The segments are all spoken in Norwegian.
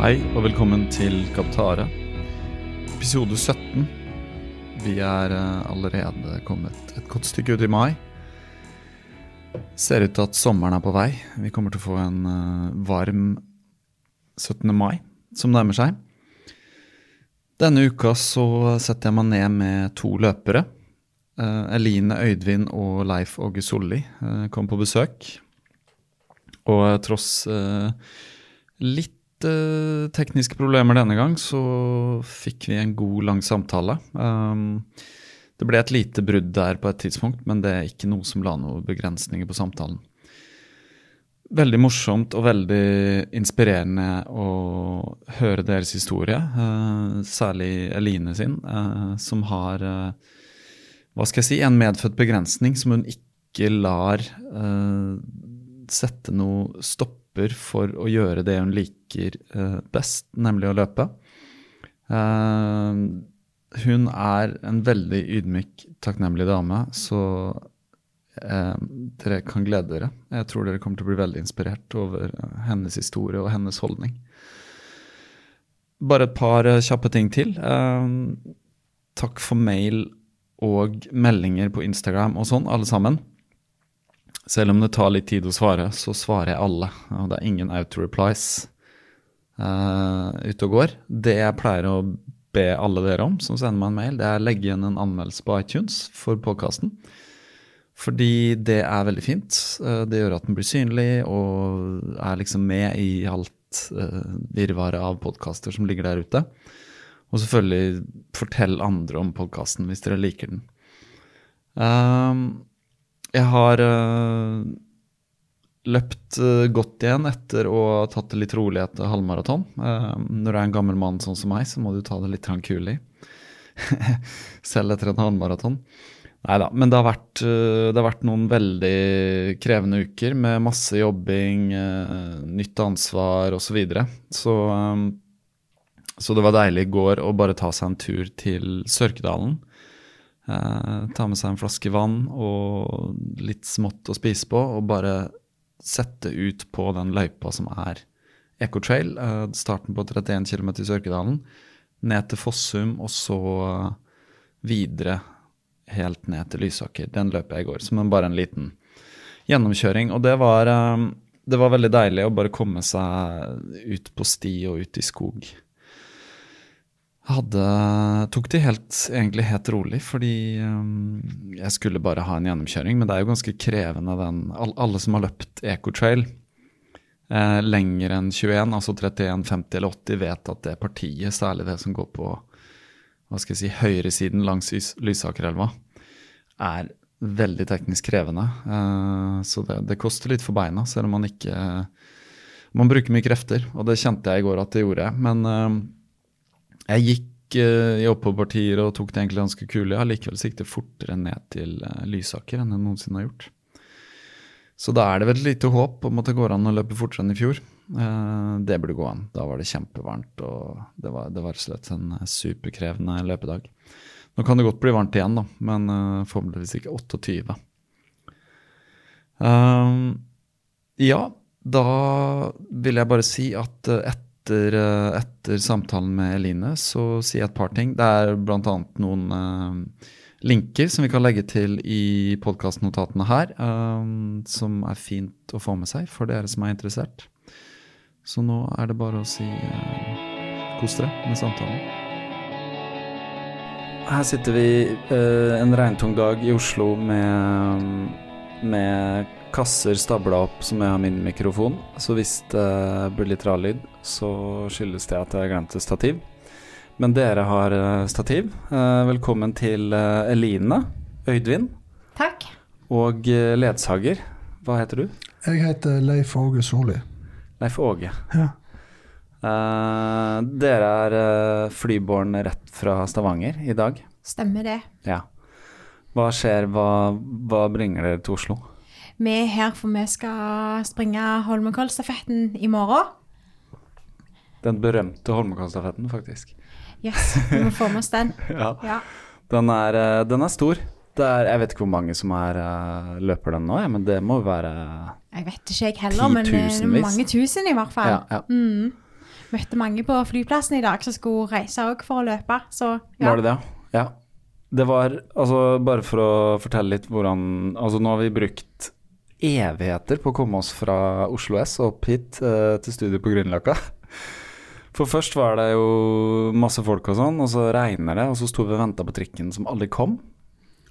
Hei og velkommen til Kaptare. Episode 17. Vi er eh, allerede kommet et godt stykke ut i mai. Ser ut til at sommeren er på vei. Vi kommer til å få en eh, varm 17. mai som nærmer seg. Denne uka så setter jeg meg ned med to løpere. Eh, Eline Øydvin og Leif Åge Solli kom på besøk. Og tross litt tekniske problemer denne gang, så fikk vi en god, lang samtale. Um, det ble et lite brudd der på et tidspunkt, men det er ikke noe som la noen begrensninger på samtalen. Veldig morsomt og veldig inspirerende å høre deres historie. Uh, særlig Eline sin, uh, som har hva skal jeg si, en medfødt begrensning som hun ikke lar sette noe stopp stopper for å gjøre det hun liker uh, best, nemlig å løpe. Uh, hun er en veldig ydmyk, takknemlig dame, så uh, dere kan glede dere. Jeg tror dere kommer til å bli veldig inspirert over hennes historie og hennes holdning. Bare et par kjappe ting til. takk for mail og meldinger på Instagram og sånn, alle sammen. Selv om det tar litt tid å svare, så svarer jeg alle. Og det er ingen auto-replies uh, ute og går. Det jeg pleier å be alle dere om som sender meg en mail, det er å legge igjen en anmeldelse på iTunes for podkasten. Fordi det er veldig fint. Uh, det gjør at den blir synlig og er liksom med i alt uh, virvaret av podkaster som ligger der ute. Og selvfølgelig fortell andre om podkasten hvis dere liker den. Um, jeg har uh, løpt uh, godt igjen etter å ha tatt det litt rolig etter halvmaraton. Uh, når du er en gammel mann sånn som meg, så må du ta det litt tranquilly. Selv etter en halvmaraton. Nei da, men det har, vært, det har, vært, noen veldig krevende uker med masse jobbing, nytt ansvar osv. Så, videre. så Så det var deilig i går å bare ta seg en tur til Sørkedalen. Eh, ta med seg en flaske vann og litt smått å spise på, og bare sette ut på den løypa som er Ecotrail. Eh, starten på 31 km i Sørkedalen. Ned til Fossum, og så videre helt ned til Lysaker. Den løper jeg i går, som bare en liten gjennomkjøring. Og det var, eh, det var veldig deilig å bare komme seg ut på sti og ut i skog hadde, tok det helt, egentlig helt rolig, fordi um, jeg skulle bare ha en gjennomkjøring. Men det er jo ganske krevende, den Alle som har løpt Ecotrail eh, lenger enn 21, altså 31, 50 eller 80, vet at det partiet, særlig det som går på hva skal jeg si, høyresiden langs Lysakerelva, er veldig teknisk krevende. Eh, så det, det, koster litt for beina, selv om man ikke Man bruker mye krefter, og det kjente jeg i går at det gjorde. Men uh, jeg gikk uh, i oppoverpartier og tok det egentlig ganske kule. Jeg har likevel siktet fortere ned til uh, Lysaker enn jeg noensinne har gjort. Så da er det vel et lite håp om at det går an å løpe fortere enn i fjor. det burde gå an. Da var det kjempevarmt, og det var, det var slett en superkrevende løpedag. Nå kan det godt bli varmt igjen, da, men forhåpentligvis ikke 28. ja, da vil jeg bare si at uh, etter, eh, etter, samtalen med Eline, så sier jeg et par ting. Det er bl.a. noen uh, linker som vi kan legge til i podkastnotatene her, um, som er fint å få med seg for dere som er interessert. Så nå er det bare å si uh, kos dere med samtalen. Her sitter vi uh, en regntung dag i Oslo med, med kasser stabla opp som jeg har min mikrofon. Så hvis det blir litt rar lyd, så skyldes det at jeg glemte stativ. Men dere har eh, stativ. Eh, velkommen til eh, Eline Øydvin. Takk. Og ledsager. Hva heter du? Jeg heter Leif Åge Solli. Leif Åge. Ja. Uh, dere er uh, flyborn rett fra Stavanger i dag? Stemmer det. Ja. Hva skjer, hva, hva bringer dere til Oslo? Vi er her for vi skal springe Holmenkollstafetten i morgen. Den berømte Holmenkollstafetten, faktisk. Yes, vi må få med oss den. ja. ja. Den, er, eh, den er, stor. Er, jeg vet ikke hvor mange som er, eh, løper den nå, ja, men det må være Jeg vet ikke jeg heller, men er mange tusen i hvert fall. Ja. Mm. Møtte mange på flyplassen i dag som skulle reise òg for å løpe, så ja. Var det det? Ja. Det var Altså, bare for å fortelle litt hvordan Altså, nå har vi brukt evigheter på å komme oss fra Oslo S opp hit uh, til studio på Grünerløkka. For først var det jo masse folk og sånn, og så regner det, og så sto vi og venta på trikken som aldri kom.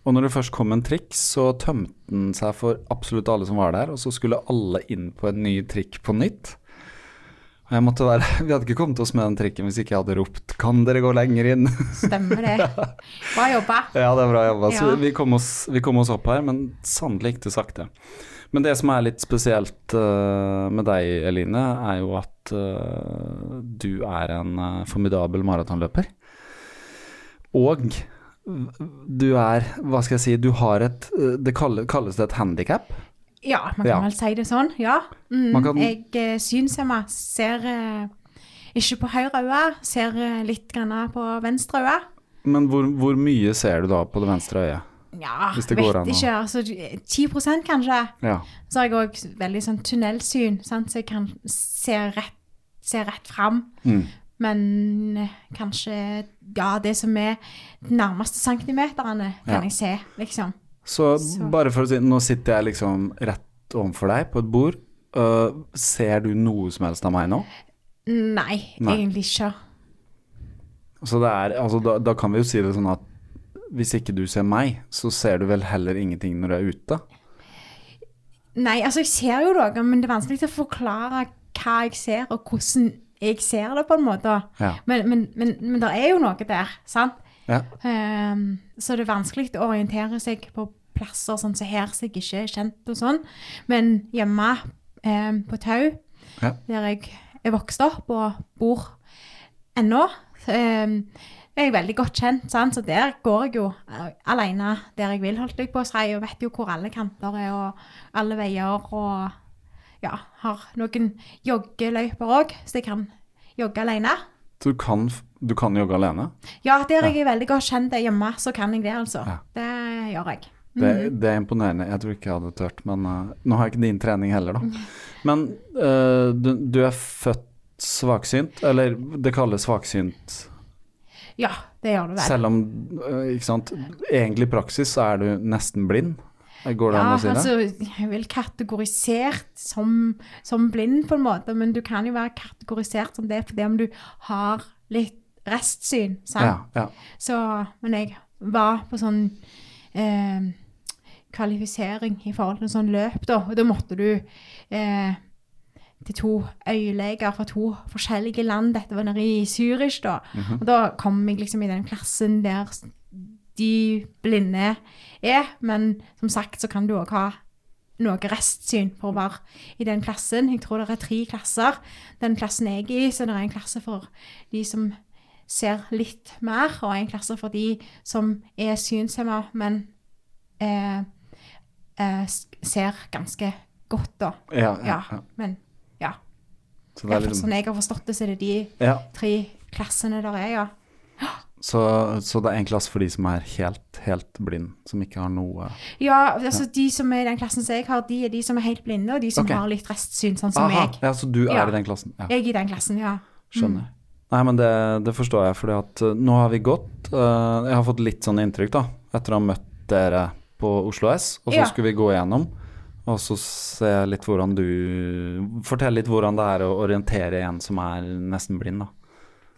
Og når det først kom en trikk, så tømte den seg for absolutt alle som var der, og så skulle alle inn på en ny trikk på nytt. Og jeg måtte være, Vi hadde ikke kommet oss med den trikken hvis ikke jeg hadde ropt 'Kan dere gå lenger inn?' Stemmer det. Bra jobba. Ja, det er bra jobba. Så vi kom, oss, vi kom oss opp her, men sannelig gikk det sakte. Men det som er litt spesielt uh, med deg, Eline, er jo at uh, du er en uh, formidabel maratonløper. Og du er, hva skal jeg si, du har et Det kalles, det et handikap? Ja, man kan ja. vel si det sånn, ja. Mm, kan... Jeg synshemma ser ikke på høyre øye, ser litt på venstre øye. Men hvor, hvor mye ser du da på det venstre øyet? Ja, vet ikke. Altså 10 kanskje. Ja. Så har jeg òg veldig sånn tunnelsyn, sant? så jeg kan se rett, se rett fram. Mm. Men eh, kanskje ja, det som er de nærmeste centimeterne, kan ja. jeg se, liksom. Så, så, bare for å si Nå sitter jeg liksom rett overfor deg på et bord. Uh, ser du noe som helst av meg nå? Nei, Nei. egentlig ikke. Så det er, altså, da, da kan vi jo si det sånn at hvis ikke du ser meg, så ser du vel heller ingenting når du er ute? Nei, altså jeg ser jo noe, men det er vanskelig å forklare hva jeg ser, og hvordan jeg ser det, på en måte. Ja. Men, men, men, men, det er jo noe der, sant? Ja. Um, så det er vanskelig å orientere seg på plasser sånn som så her, som jeg ikke er kjent og sånn. Men hjemme um, på Tau, ja. der jeg er vokst opp og bor ennå, um, jeg er veldig godt kjent, sant? så der går jeg jo eh, alene der jeg vil, holdt jeg på å si, og vet jo hvor alle kanter er, og alle veier, og ja, har noen joggeløyper òg, så jeg kan jogge alene. Så du kan, du kan jogge alene? Ja, der jeg er veldig godt kjent hjemme, så kan jeg det, altså. Ja. Det gjør jeg. Mm. Det, det, er imponerende. Jeg tror ikke jeg hadde turt, men uh, nå har jeg ikke din trening heller, da. Men uh, du, du, er født svaksynt, eller det kalles svaksynt ja, det gjør du vel. Selv om, øh, ikke sant, egentlig i praksis så er du nesten blind? Går det ja, an å si det? altså, jeg er vel kategorisert som, som, blind, på en måte, men du kan jo være kategorisert som det fordi om du har litt restsyn, sant? Ja, ja. Så, men jeg var på sånn eh, kvalifisering i forhold til sånn løp, da, og da måtte du eh, til to øyeleger fra to forskjellige land. Dette var nede i Zürich, da. Mm -hmm. Og da kom jeg liksom i den klassen der de blinde er. Men som sagt så kan du òg ha noe restsyn for å være i den klassen. Jeg tror det er tre klasser. Den klassen jeg er i, så det er en klasse for de som ser litt mer, og en klasse for de som er synshemma, men eh, eh, ser ganske godt, da. Ja, ja, Ja, men. Så, det er liksom, sånn jeg har forstått det, så er det de ja. tre klassene der er, ja. så, så det er en klasse for de som er helt, helt blind, som ikke har noe Ja, altså de som er i den klassen som jeg har, de er de som er helt blinde, og de som okay. har litt restsyn, sånn som Aha, meg. ja, så du er Ja. i den klassen? Ja, Jeg er i den klassen, ja. skjønner. Nei, men det, det forstår jeg, for uh, nå har vi gått uh, Jeg har fått litt sånn inntrykk, da, etter å ha møtt dere på Oslo S, og så Ja. skulle vi gå igjennom. Og så se litt hvordan du Fortell litt hvordan det er å orientere en som er nesten blind, da.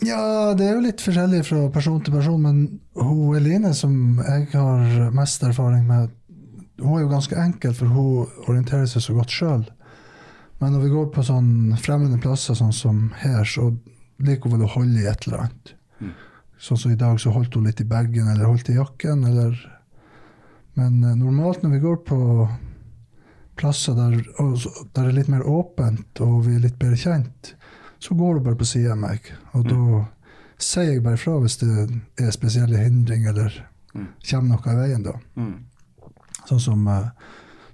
Ja, det er jo litt forskjellig fra person til person, men hun Eline, som jeg har mest erfaring med, hun er jo ganske enkel, for hun orienterer seg så godt sjøl. Men når vi går på sånn fremmede plasser, sånn som her, så liker hun vel å holde i et eller annet. Sånn som i dag, så holdt hun litt i bagen, eller holdt i jakken, eller Men eh, normalt når vi går på plasser der, der det er litt mer åpent, og vi er litt bedre kjent, så går du bare på sida av meg. Og da sier jeg bare fra hvis det er spesielle hindringer eller kommer noe i veien, da. Mm. Sånn som uh,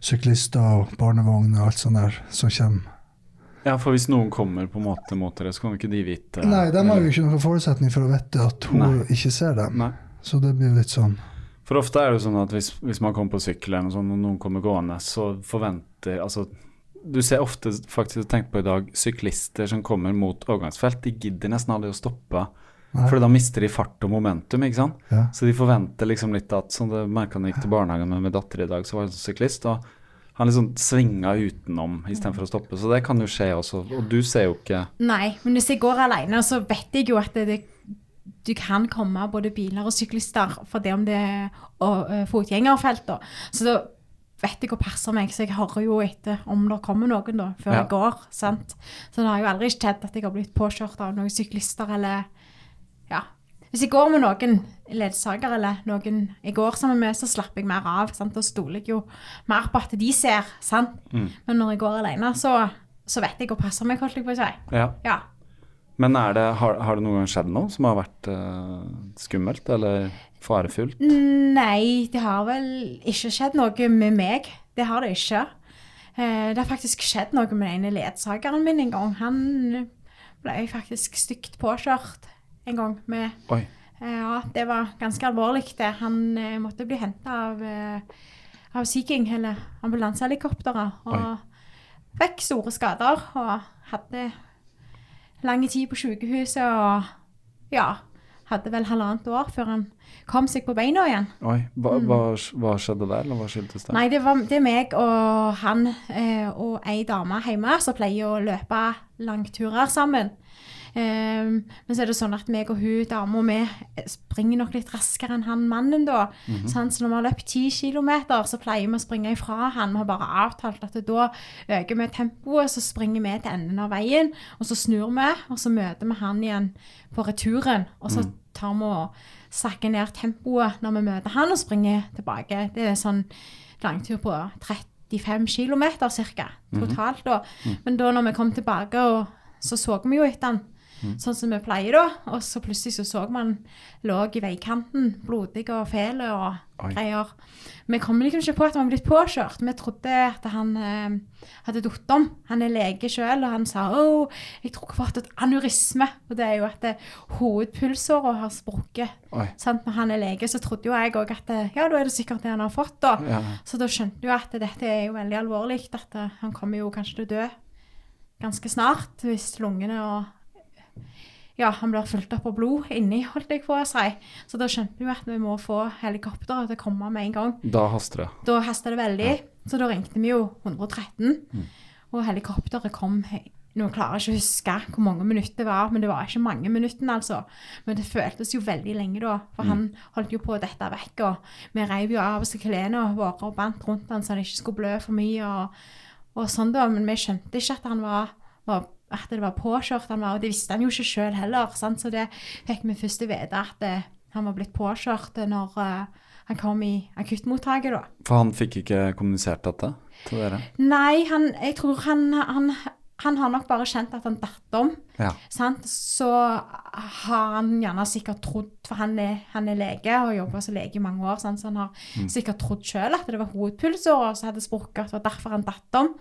syklister og barnevogner og alt sånt der som kommer. Ja, for hvis noen kommer på en måte mot dere, så kan jo ikke de vite Nei, de har jo ikke noen forutsetning for å vite at hun Nei. ikke ser dem. Nei. Så det blir litt sånn For ofte er det sånn at hvis, hvis man kommer på sykkelen og, sånn, og noen kommer gående, så forventer Altså, du ser ofte, faktisk, tenkt på i dag, syklister som kommer mot overgangsfelt. De gidder nesten aldri å stoppe, Nei. for da mister de fart og momentum, ikke sant. Ja. Så de forventer liksom litt at Som det merka da jeg gikk til barnehagen med min datter i dag, så var hun sånn syklist, og han liksom svinga utenom istedenfor å stoppe. Så det kan jo skje også. Og du ser jo ikke Nei, men hvis jeg går alene, så vet jeg jo at det, det, du kan komme både biler og syklister for det om det er eh, fotgjengerfelt. Da. Så da vet jeg å passe meg, så jeg hører jo etter om det kommer noen da, før Ja. jeg går. sant? Så det har jo aldri skjedd at jeg har blitt påkjørt av noen syklister eller ja. Hvis jeg går med noen ledsager eller noen jeg går sammen med, så slapper jeg mer av. sant? Da stoler jeg jo mer på at de ser. sant? Mm. Men når jeg går alene, så, så vet jeg å passe meg, holdt jeg på å si. Ja. Ja. Men det, har, har det noen gang skjedd noe som har vært uh, skummelt eller farefullt? Nei, det har vel ikke skjedd noe med meg. Det har det ikke. Uh, det har faktisk skjedd noe med den ene ledsageren min en gang. Han ble faktisk stygt påkjørt en gang med Oi. eh, Ja, det var ganske alvorlig, det. Han måtte bli henta av, av Sea King, eller ambulansehelikopteret, og fikk store skader. Og hadde lang tid på sykehuset og ja, hadde vel halvannet år før han kom seg på beina igjen. Oi. Hva, hva, hva skjedde der, eller hva skyldtes det? Mm. Nei, det, var, det meg og han eh, og ei dame hjemme som pleier å løpe langturer sammen. Ehm, men så er det sånn at meg og hun dama vi springer nok litt raskere enn han mannen, da. Sant? Så når vi har løpt 10 km, så pleier vi å springe ifra han. Vi har bare avtalt at da øker vi tempoet, så springer vi til enden av veien, og så snur vi, og så møter vi han igjen på returen. Og så tar vi og sakker ned tempoet når vi møter han og springer tilbake. Det er sånn langtur på 35 km ca. totalt. da. Men da når vi kom tilbake, og så så vi jo etter han. Sånn som vi pleier, da. Og så plutselig så så man lå i veikanten, blodig og fæl og Oi. greier. Vi kom liksom ikke på at han var blitt påkjørt. Vi trodde at han eh, hadde falt om. Han er lege sjøl, og han sa oh, jeg tror jeg har fått et aneurisme. Og det er jo at eh, hovedpulsåra har sprukket. Sant? Når han er lege, så trodde jo jeg òg at eh, ja, da er det sikkert det han har fått, da. Ja. Så da skjønte jo at dette er jo veldig alvorlig. At eh, han kommer jo kanskje til å dø ganske snart hvis lungene og ja, han blir fulgt opp av blod inni, holdt jeg på å si. Så da skjønte vi at vi må få helikopteret til å komme med en gang. Da haster det. Da hastet det veldig, så da ringte vi jo 113. Og helikopteret kom Nå klarer jeg ikke å huske hvor mange minutter det var, men det var ikke mange minuttene, altså. Men det føltes jo veldig lenge da, for han holdt jo på å dette vekk, og vi reiv jo av oss klærne våre og bandt rundt han så han ikke skulle blø for mye, og, og sånn da. Men vi skjønte ikke at han var, var at det var påkjørt han var, og det visste han jo ikke sjøl heller. Sant? Så det fikk vi først vite at det, han var blitt påkjørt når uh, han kom i akuttmottaket, da. For han fikk ikke kommunisert dette til dere? Nei, han, jeg tror han, han, han har nok bare kjent at han datt om. Ja. Sant? Så har han gjerne sikkert trodd, for han er, han er lege og har jobba som lege i mange år, sant? så han har sikkert trodd sjøl at det var hovedpulsåra som hadde sprukket, var derfor han datt om.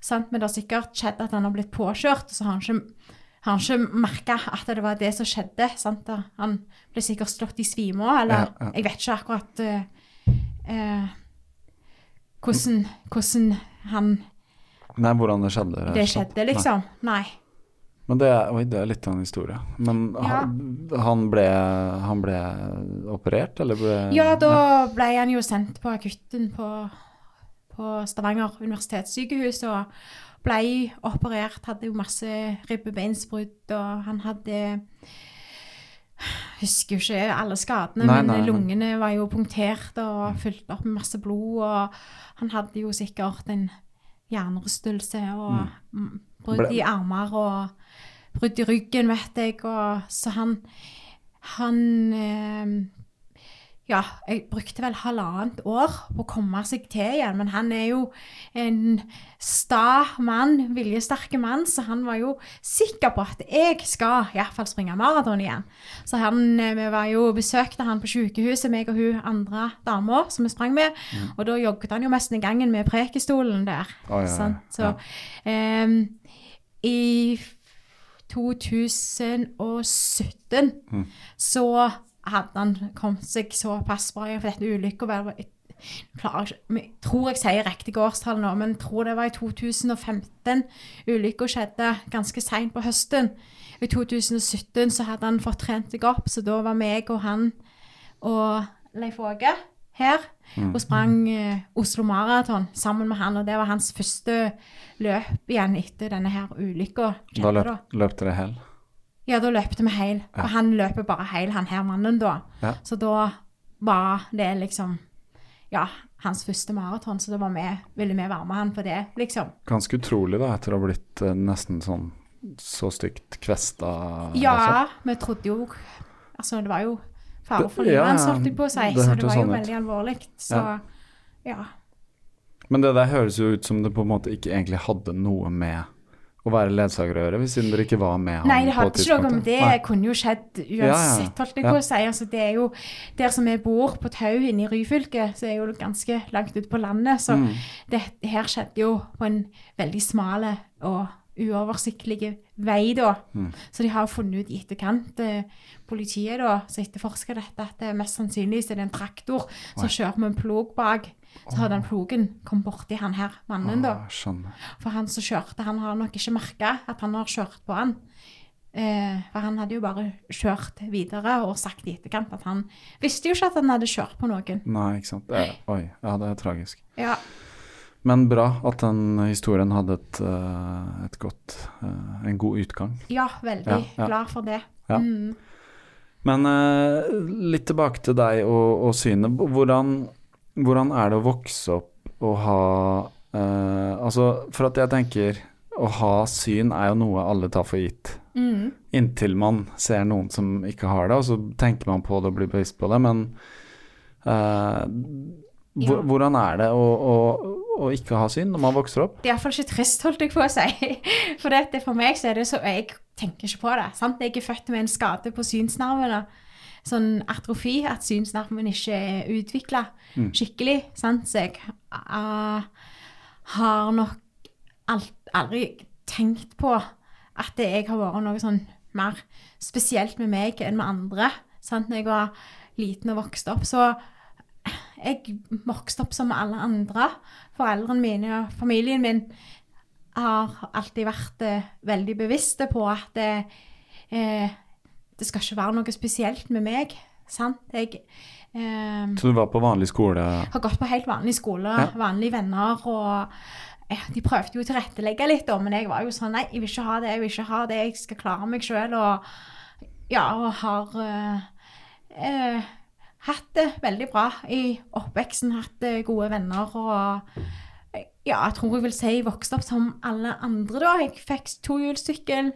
Sant? Men det har sikkert skjedd at han har blitt påkjørt, og så har han ikke, har han ikke merka at det var det som skjedde. Sant? Han ble sikkert slått i svime òg, eller Ja, ja. jeg vet ikke akkurat uh, uh, hvordan, hvordan han Nei, hvordan det skjedde? det skjedde, liksom. Nei. Nei. Men det oi, det er litt av en historie. Men Ja. han, han, ble, han ble operert, eller ble Ja, da ble han jo sendt på akutten på, på Stavanger universitetssykehus og ble operert. Hadde jo masse ribbebeinsbrudd, og han hadde Husker jo ikke alle skadene, Nei, men nei, lungene lungene var jo punktert og fylt opp med masse blod. Og han hadde jo sikkert en hjernerystelse og mm. brudd i armer og brudd i ryggen, vet jeg. Og, så han Han eh, Ja, jeg brukte vel halvannet år på å komme seg til igjen, men han er jo en sta mann, viljesterke mann, så han var jo sikker på at jeg skal iallfall springe maraton igjen. Så han, eh, vi var jo besøkte han på sykehuset, meg og hun andre dama som vi sprang med, og da jogget han jo mest i gangen med prekestolen der. Oh, ja, ja. Så ja. Um, i 2017 Mm. så hadde han kommet seg såpass bra for dette ulykka var jeg tror jeg sier riktig årstall nå, men jeg tror det var i 2015 ulykka skjedde ganske seint på høsten. I 2017 så hadde han fått trent seg opp, så da var meg og han og Leif Åge her Mm. og sprang eh, Oslo Maraton sammen med han, og det var hans første løp igjen etter denne her ulykka. Da løp, løp dere hel? Ja, da løpte vi heil. Ja. Og han løper bare heil, han her mannen, da. Ja. Så da var det liksom Ja, hans første maraton, så da var vi, ville vi være med han på det, liksom. Ganske utrolig, da, etter å ha blitt eh, nesten sånn så stygt kvesta. Ja, vi trodde jo Altså, det var jo fare for livet hans, holdt jeg på å si. det så det var jo sånn ut. veldig alvorlig. Så Ja. ja. Men det der høres jo ut som det på en måte ikke egentlig hadde noe med å være ledsager å gjøre, hvis siden dere ikke var med ham? Nei, det hadde ikke noe med det. Nei. kunne jo skjedd Ja, ja. uansett, holdt jeg Ja. på å si. Altså, det er jo Der som vi bor, på Tau inne i Ryfylke, så er jo ganske langt ute på landet. Så Mm. det her skjedde jo på en veldig smale og uoversiktlig vei, da. Mm. Så de har funnet ut i etterkant, eh, politiet da, som etterforsker dette, at det mest sannsynlig er det en traktor som kjører med en plog bak. Så hadde han plogen kommet borti han her mannen, da. Ah. For han som kjørte, han har nok ikke merka at han har kjørt på han. Eh, for han hadde jo bare kjørt videre og sagt i etterkant at han visste jo ikke at han hadde kjørt på noen. Nei, ikke sant. Det oi, ja, det er tragisk. Ja, Men bra at den historien hadde et, eh, et godt eh, En god utgang. ja veldig Ja, ja. glad for det. Ja. Mm. Men eh, litt tilbake til deg og, og synet. Hvordan, hvordan er det å vokse opp og ha uh, Altså, for at jeg tenker å ha syn er jo noe alle tar for gitt. Mm. Inntil man ser noen som ikke har det, og så tenker man på det og blir bevisst på det. Men uh, hvor, Ja. hvordan er det å, å, å ikke ha syn når man vokser opp? Det er iallfall ikke trist, holdt jeg på å si. For det, for meg så er det så Jeg tenker ikke på det. sant? Jeg er født med en skade på synsnervene. Sånn atrofi, at synsnerven ikke er utvikla skikkelig. sant? Så jeg uh, har nok alt, aldri tenkt på at det, jeg har vært noe sånn mer spesielt med meg enn med andre. sant? Når jeg var liten og vokste opp, så jeg vokste opp som alle andre. Foreldrene mine og familien min har alltid vært eh, veldig bevisste på at det, eh, det skal ikke være noe spesielt med meg. Sant? Jeg eh, Så du var på vanlig skole? har gått på helt vanlig skole, Ja. vanlige venner, og eh, de prøvde jo å tilrettelegge litt, da, men jeg var jo sånn Nei, jeg vil ikke ha det, jeg vil ikke ha det, jeg skal klare meg sjøl, og ja, og har eh, eh, hatt det veldig bra i oppveksten, hatt eh, gode venner og ja, jeg tror jeg vil si jeg vokste opp som alle andre da. Jeg fikk tohjulssykkel,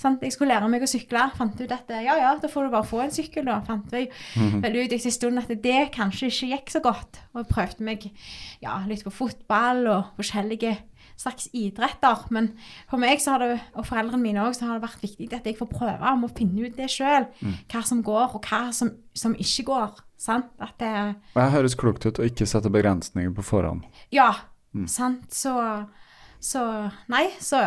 Sant? Jeg skulle lære meg å sykle. Fant ut at ja, ja, da får du bare få en sykkel, da. Fant jeg vel ut etter en stund at det kanskje ikke gikk så godt. Og jeg prøvde meg ja, litt på fotball og forskjellige slags idretter. Men for meg så har det, og foreldrene mine òg, så har det vært viktig at jeg får prøve om å finne ut det sjøl. Hva som går, og hva som, som ikke går. Sant? At det jeg høres klokt ut å ikke sette begrensninger på forhånd. Ja, sant. Så, så Nei, så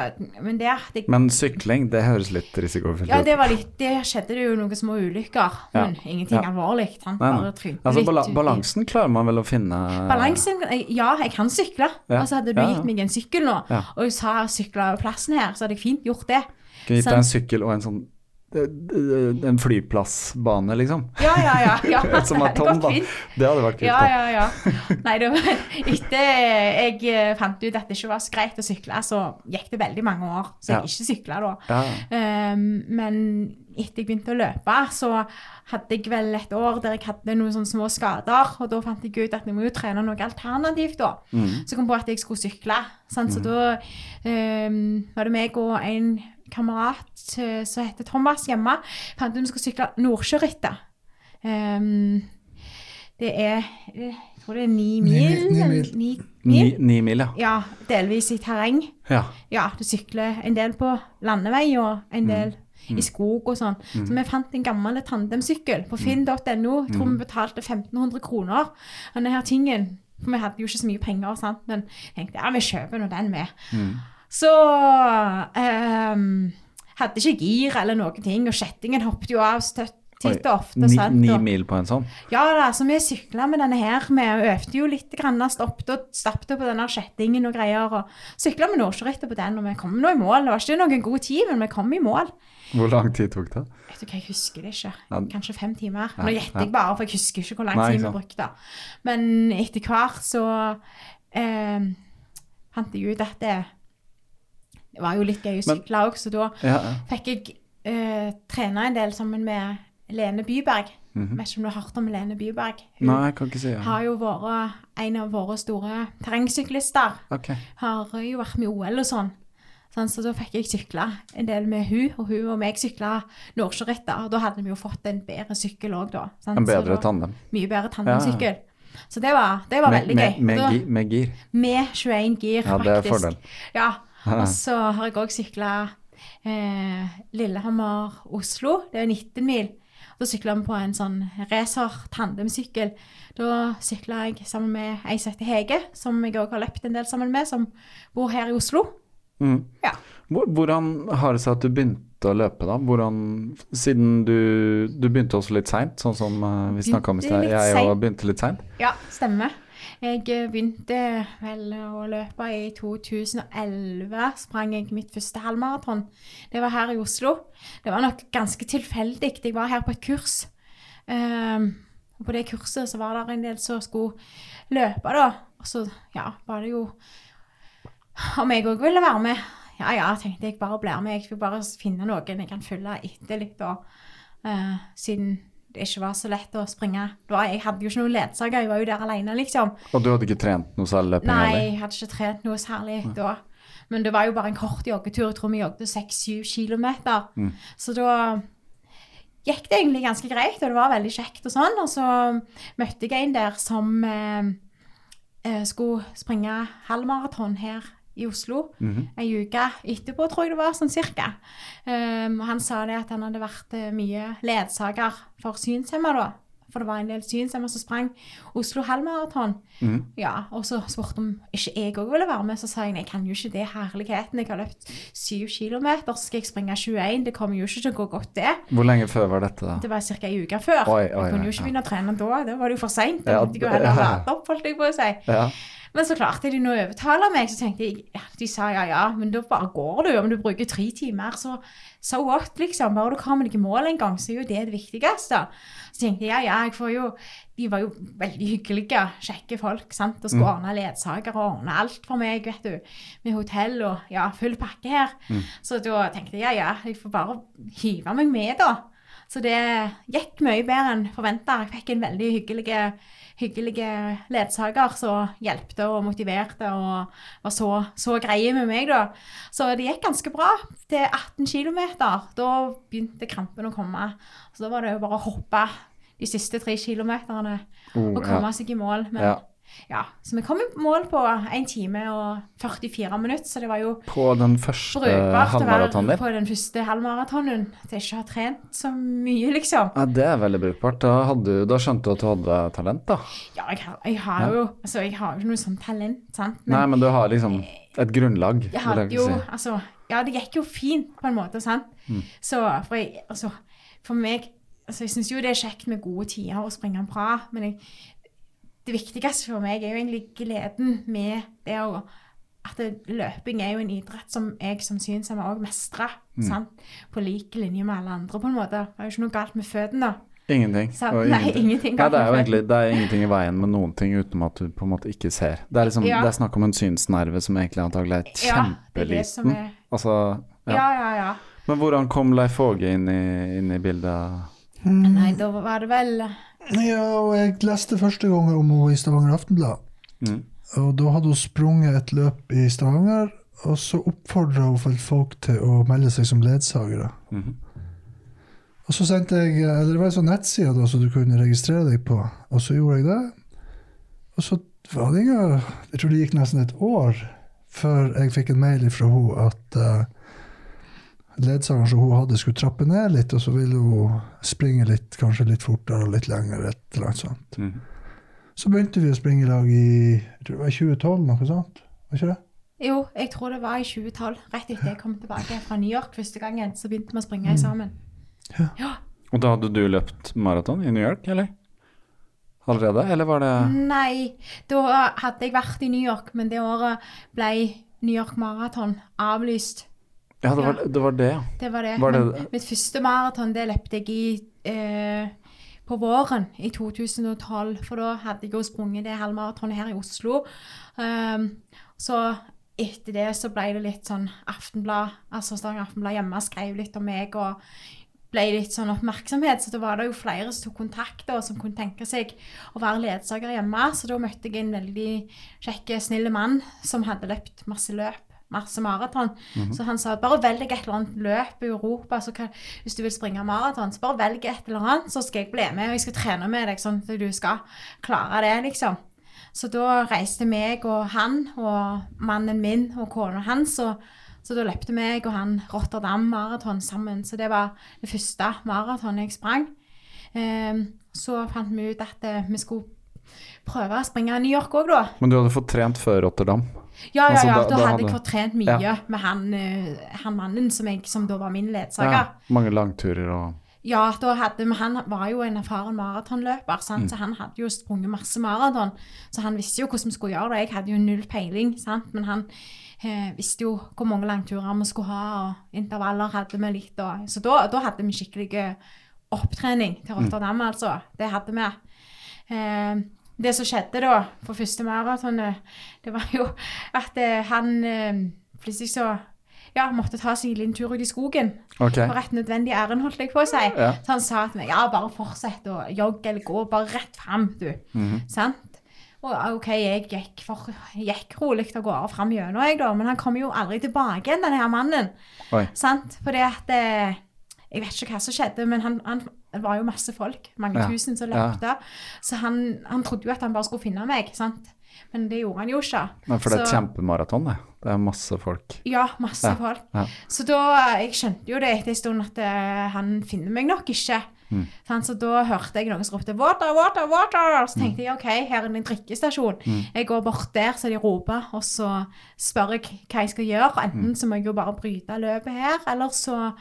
Men det, det Men sykling, det høres litt risikofylt Ja, ut. det var litt Det skjedde det jo noen små ulykker, Ja. men ingenting Ja. alvorlig. Han. Bare trynte Altså, bala balansen klarer man vel å finne Balansen Ja, jeg kan sykle. Ja. Altså Hadde du Ja, ja. gitt meg en sykkel nå, Ja. og jeg sa over plassen her, så hadde jeg fint gjort det. Kunne gitt deg en sykkel og en sånn eh, eh, En flyplassbane, liksom. Ja, ja, ja. ja. Som er tom, da. Det hadde vært kult. Ja, ja, ja. Nei, det var etter jeg eh, fant ut at det ikke var så greit å sykle, så gikk det veldig mange år. Så jeg Ja. ikke sykla da. Ja. Um, men etter jeg begynte å løpe, så hadde jeg vel et år der jeg hadde noen sånne små skader. Og da fant jeg ut at jeg må jo trene noe alternativt, da. Mm. Så jeg kom på at jeg skulle sykle. Sant? Så da um, var det meg og en kamerat eh, som heter Thomas hjemme. Fant ut vi skulle sykle Nordsjørittet. Um, det er eh, Jeg tror det er ni Ni mil. mil, ni mil. Ni Ni, mil. ni mil, ja. Ja, delvis i terreng. ja. Ja, du sykler en del på landevei og en del i skog og sånn. Så vi fant en gammel tandemsykkel på finn.no. Jeg tror vi betalte 1500 kroner. Denne her tingen, for vi hadde jo ikke så mye penger, sant? men jeg tenkte ja, vi kjøper nå den med. Så um, hadde ikke gir eller noen ting, og kjettingen hoppet jo av støtt titt og ofte. Ni, sant? ni mil på en sånn? ja da, så vi sykla med denne her. Vi øvde jo litt, grann, stoppet og stappet på denne kjettingen og greier. og Sykla med Nordsjørittet på den, og vi kom nå i mål. Det var ikke noen god tid, men vi kom i mål. Hvor lang tid tok det? Vet du hva, jeg husker det ikke. Kanskje fem timer. Nå gjetter jeg bare, for jeg husker ikke hvor lang tid vi brukte. Men etter hvert så eh, fant jeg ut at det, det var jo litt gøy å sykle òg, så da Ja, ja. fikk jeg uh, trene en del sammen med Lene Byberg. Mhm. Vet ikke om du har hørt om Lene Byberg? Hun Nei, jeg kan ikke si ja. har jo vært en av våre store terrengsyklister. Ok. Har jo vært med i OL og sånn. Sånn, så da fikk jeg sykle en del med hun, og hun og meg sykla Nordsjørittet. Og da hadde vi jo fått en bedre sykkel òg, da. Sånn. En bedre tandem. Mye bedre tandemsykkel. Så det var, det var Med, veldig med, gøy. med, med gir. med 21 gir, faktisk. Ja, det er fordel. Ja. Og så har jeg òg sykla eh, Lillehammer-Oslo. Det er 19 mil. Da sykla vi på en sånn racer tandemsykkel. Da sykla jeg sammen med ei som heter Hege, som jeg òg har løpt en del sammen med, som bor her i Oslo. Mm. Ja. Hvordan har det seg at du begynte å løpe, da? Hvordan, siden du, du begynte også litt seint, sånn som eh, vi snakka om i sted. Jeg sent. òg begynte litt seint. Ja, stemmer. Jeg begynte vel å løpe i 2011. Sprang jeg mitt første halvmaraton. Det var her i Oslo. Det var nok ganske tilfeldig. Jeg var her på et kurs. Um, og på det kurset så var det en del som skulle løpe, da. Og så ja, var det jo om jeg òg ville være med. Ja ja, tenkte jeg bare blir med. Jeg vil bare finne noen jeg kan følge etter litt, da. Uh, siden det ikke var så lett å springe. Det var, jeg hadde jo ikke noen ledsager, jeg var jo der alene, liksom. Og du hadde ikke trent noe særlig Nei, jeg hadde ikke trent noe særlig da. Men det var jo bare en kort joggetur. Jeg tror vi jogget 6-7 kilometer. Så da gikk det egentlig ganske greit, og det var veldig kjekt og sånn. Og så møtte jeg en der som eh, eh, skulle springe halvmaraton her i Oslo Mhm. ei uke etterpå, tror jeg det var, sånn cirka. Um, han sa det at han hadde vært eh, mye ledsager for synshemma da. For det var en del synshemma som sprang Oslo halvmaraton. Mhm. Ja, og så spurte om ikke jeg òg ville være med. Så sa jeg jeg kan jo ikke det. Herligheten. Jeg har løpt syv kilometer, så skal jeg springe 21. Det kommer jo ikke til å gå godt, det. Hvor lenge før var dette, da? Det var ca. ei uke før. Oi, oi, jeg kunne jo ikke begynne å trene da. Da var det jo for seint. Da måtte jeg jo heller lade opp, holdt jeg på å si. Ja. Men så klarte de nå å overtale meg, så tenkte jeg ja, De sa ja, ja, men da bare går du. Om du bruker tre timer, så so what, liksom. Bare du kommer deg i mål en gang, så er jo det det viktigste. Så tenkte jeg ja, ja, jeg får jo De var jo veldig hyggelige, kjekke folk, sant. Og skulle ordne ledsager og ordne alt for meg, vet du. Med hotell og ja, full pakke her. Så da tenkte jeg ja, ja, jeg får bare hive meg med, da. Så det gikk mye bedre enn forventa. Jeg fikk en veldig hyggelig, hyggelig ledsager som hjelpte og motiverte og var så, så greie med meg, da. Så det gikk ganske bra til 18 km. Da begynte krampen å komme. Så da var det jo bare å hoppe de siste tre kilometerne Oh, og komme seg i mål. Men Ja. Ja. Så vi kom i mål på 1 time og 44 minutter, så det var jo På den første halvmaratonen på den første halvmaratonen. Til ikke å ha trent så mye, liksom. Ja, det er veldig brukbart. Da, hadde, du- da skjønte du at du hadde talent, da. Ja, jeg har, jeg har jo altså, jeg har jo ikke noe sånn talent, sant. Nei, men du har liksom et grunnlag, jeg vil hadde jeg jo si. Altså, ja, det gikk jo fint, på en måte, sant. Mm. Så for jeg Altså, for meg Altså, jeg syns jo det er kjekt med gode tider og springe bra, men jeg, det viktigste for meg er jo egentlig gleden med det å at løping er jo en idrett som jeg som synshemma òg mestrer. Mm. sant? På lik linje med alle andre, på en måte. Det er jo ikke noe galt med føttene. Ingenting. Sant? og Nei, ingenting Nei, galt det er jo egentlig det er ingenting i veien med noen ting utenom at du på en måte ikke ser. Det er, liksom, Ja. det er snakk om en synsnerve som egentlig antagelig er kjempeliten. Ja, det er det som er Altså, ja. Ja, ja, ja. Men hvordan kom Leif Åge inn inn i bildet? Nei, da var det vel Ja, og jeg leste første gang om henne i Stavanger Aftenblad. Mm. Og da hadde hun sprunget et løp i Stavanger, og så oppfordra hun folk til å melde seg som ledsagere. Mhm. Og så sendte jeg Eller det var en sånn nettside da, så du kunne registrere deg på, og så gjorde jeg det. Og så var det ikke Jeg tror det gikk nesten et år før jeg fikk en mail fra henne at uh, ledsageren som hun hadde, skulle trappe ned litt, og så ville hun springe litt, kanskje litt fortere og litt lenger, et eller annet sånt. Mm. Så begynte vi å springe i lag i jeg tror det var 2012, noe sånt. Var ikke det? Jo, jeg tror det var i 2012. Rett etter jeg kom tilbake fra New York første gangen, så begynte vi å springe sammen. Og da hadde du løpt maraton i New York, eller? Allerede, eller var det Nei, da hadde jeg vært i New York, men det året ble New York Marathon avlyst. Ja, det var det, var det ja. Det var det. Var det- Men mitt første maraton, det løpte jeg i eh, på våren i 2012, for da hadde jeg jo sprunget det halvmaratonet her i Oslo. Um, så etter det så ble det litt sånn Aftenblad, altså Stavanger Aftenblad hjemme skrev litt om meg og ble litt sånn oppmerksomhet, så da var det jo flere som tok kontakt og som kunne tenke seg å være ledsager hjemme. Så da møtte jeg en veldig kjekk, snill mann som hadde løpt masse løp, masse maraton. Så han sa bare velg et eller annet løp i Europa, så kan, hvis du vil springe maraton, så bare velg et eller annet, så skal jeg bli med, og jeg skal trene med deg sånn at du skal klare det, liksom. Så da reiste meg og han og mannen min og kona hans, og så da løpte meg og han Rotterdam maraton sammen. Så det var det første maratonet jeg sprang. Ehm, så fant vi ut at eh, vi skulle prøve å springe New York òg, da. Men du hadde fått trent før Rotterdam? Ja, ja, ja. da- Da, hadde jeg fått trent mye Ja. med han, eh, han mannen som, jeg, som da var min ledsager. Ja, mange langturer og Ja, hadde, men han var jo en erfaren maratonløper, mm. så han hadde jo sprunget masse maraton. Så han visste jo hvordan vi skulle gjøre det. Jeg hadde jo null peiling, sant? men han eh, visste jo hvor mange langturer vi skulle ha, og intervaller hadde vi litt. Og, så da, da hadde vi skikkelig eh, opptrening til Rotterdam, altså. Det hadde vi. Eh, det som skjedde da, på første maraton, det var jo at eh, han eh, plutselig så ja, måtte ta seg en liten tur ut i skogen Okay. på rett nødvendig ærend, holdt jeg på å si. Ja. Så han sa til meg ja, bare fortsett å jogge eller gå, bare rett fram, du. Mhm. Sant? Og OK, jeg gikk, for, gikk rolig av gårde fram gjennom, jeg, da. Men han kom jo aldri tilbake igjen, denne her mannen. Oi. Sant? Fordi at eh, Jeg vet ikke hva som skjedde, men han, han det var jo masse folk, mange Ja. tusen som Ja. løpte. Så han, han trodde jo at han bare skulle finne meg, sant. Men det gjorde han jo ikke. Men for det er et kjempemaraton, det. Det er masse folk. Ja, masse Ja, folk. ja. Så da, Jeg skjønte jo det etter en stund at eh, han finner meg nok ikke. Mm. Så da hørte jeg noen som ropte 'water, water, water'. Så tenkte jeg OK, her er det en drikkestasjon. Mm. Jeg går bort der så de roper, og så spør jeg hva jeg skal gjøre. Enten Mm. så må jeg jo bare bryte løpet her, eller så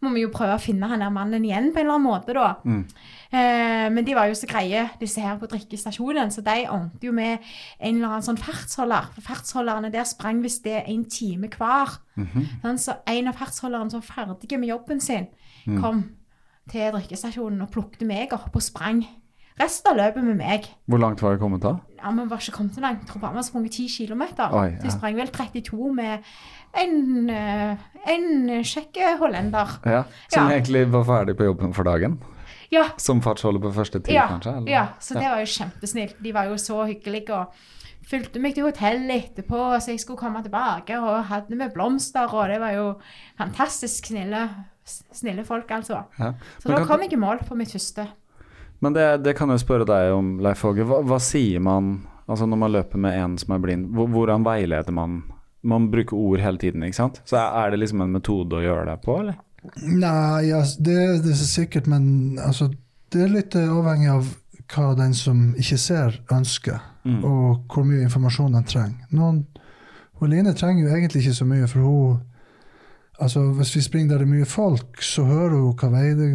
må vi jo prøve å finne han der mannen igjen på en eller annen måte, da. Mm. Eh, men de var jo så greie, disse her på drikkestasjonen, så de ordnet jo med en eller annen sånn fartsholder. For fartsholderne der sprang hvis det er en time hver. Mhm. Sånn, så en av fartsholderne som var ferdig med jobben sin, kom til drikkestasjonen og plukket meg opp og sprang resten av løpet med meg. Hvor langt var det kommet da? Ja, Vi var ikke kommet så langt. Jeg tror bare vi har sprunget 10 km. Oi, Så jeg sprang vel 32 med en, eh, en kjekk hollender. Ja, Som Ja. egentlig var ferdig på jobben for dagen? Ja, Som fartsholder på første tid, ja, kanskje? eller? ja, så det var jo kjempesnilt. De var jo så hyggelige og fulgte meg til hotellet etterpå, så jeg skulle komme tilbake og hadde med blomster, og det var jo fantastisk snille, snille folk, altså. Ja. Så da kom jeg i mål på mitt første. Men det, det kan jeg spørre deg om, Leif Åge. Hva, hva sier man altså når man løper med en som er blind? Hvordan veileder man? Man bruker ord hele tiden, ikke sant? Så er det liksom en metode å gjøre det på, eller? Nei, altså, det, det er sikkert, men altså, det er litt eh, avhengig av hva den som ikke ser, ønsker, Mm. og hvor mye informasjon den trenger. Noen, hun Line trenger jo egentlig ikke så mye, for hun altså Hvis vi springer der det er mye folk, så hører hun hva vei det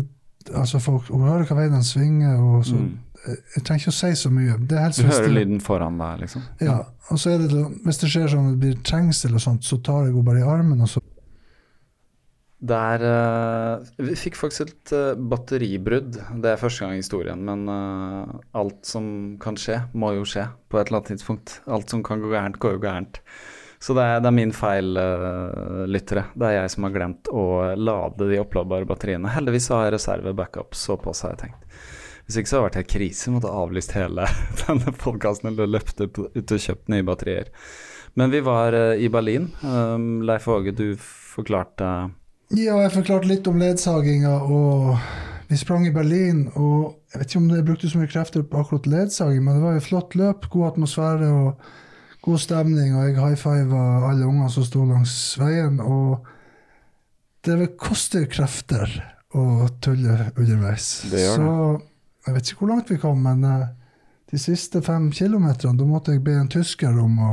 altså folk, Hun hører hva vei den svinger, og så Mm. Jeg, trenger ikke å si så mye. Det er helt Du hører lyden foran deg, liksom? Ja, og så er det sånn, Hvis det skjer sånn at det blir trengsel, og sånt, så tar jeg henne bare i armen, og så Der uh, Vi fikk faktisk et uh, batteribrudd. Det er første gang i historien, men uh, alt som kan skje, må jo skje på et eller annet tidspunkt. Alt som kan gå gærent, går jo gærent. Så det er, det er min feil, eh, lyttere. Det er jeg som har glemt å lade de oppladbare batteriene. Heldigvis har jeg reserve backup, såpass har jeg tenkt. Hvis ikke så hadde det vært helt krise, måtte avlyst hele denne podkasten eller løpt ut og kjøpt nye batterier. Men vi var eh, i Berlin. Um, Leif Åge, du forklarte Ja, jeg forklarte litt om ledsaginga, og vi sprang i Berlin. Og jeg vet ikke om jeg brukte så mye krefter på akkurat ledsaging, men det var jo et flott løp, god atmosfære og god stemning. Og jeg high fiva alle ungene som sto langs veien. Og det koster krefter å tulle underveis. Det gjør det. Så jeg vet ikke hvor langt vi kom, men eh, de siste fem kilometerne, da måtte jeg be en tysker om å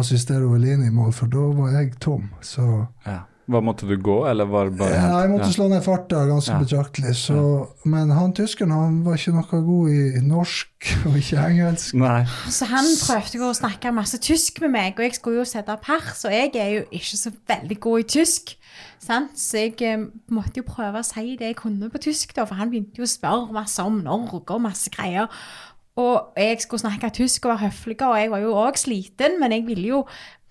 assistere Oveline i mål, for da var jeg tom. Så Ja. Hva måtte du gå, eller var det bare ja, jeg måtte ja. slå ned farta ganske Ja. betraktelig. Så, Men han tyskeren han var ikke noe god i norsk og ikke engelsk. Nei. Så han prøvde jo å snakke masse tysk med meg, og jeg skulle jo sette pers, og jeg er jo ikke så veldig god i tysk. Sant? Så jeg eh, måtte jo prøve å si det jeg kunne på tysk, da, for han begynte jo å spørre masse om Norge og masse greier. Og jeg skulle snakke tysk og være høflig, og jeg var jo òg sliten, men jeg ville jo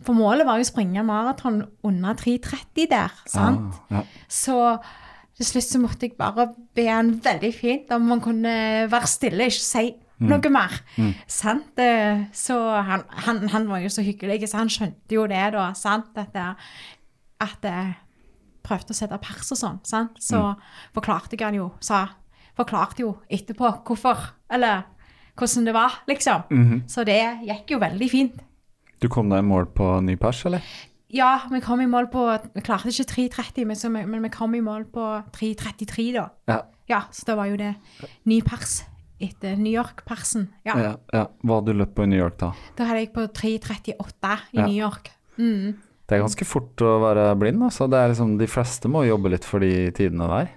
For målet var jo å springe maraton under 3.30 der, sant? Ah, ja. Så til slutt så måtte jeg bare be han veldig fint om han kunne være stille, ikke si noe mer. Sant? Eh, Så han, han, han var jo så hyggelig, så han skjønte jo det, da. Sant? At, det- at jeg prøvde å sette pers og sånn. Sant? Så forklarte jeg han jo, sa Forklarte jo etterpå hvorfor, eller hvordan det var, liksom. Så det gikk jo veldig fint. Du kom deg i mål på ny pers, eller? Ja, vi kom i mål på Vi klarte ikke 3.30, men, vi- men vi kom i mål på 3.33, da. Ja. Ja, så da var jo det ny pers etter New York-persen. Ja. ja, ja. Hva hadde du løpt på i New York, da? Da hadde jeg på 3.38 i. New York. Mm. Det er ganske fort å være blind, altså. Det er liksom, de fleste må jobbe litt for de tidene der.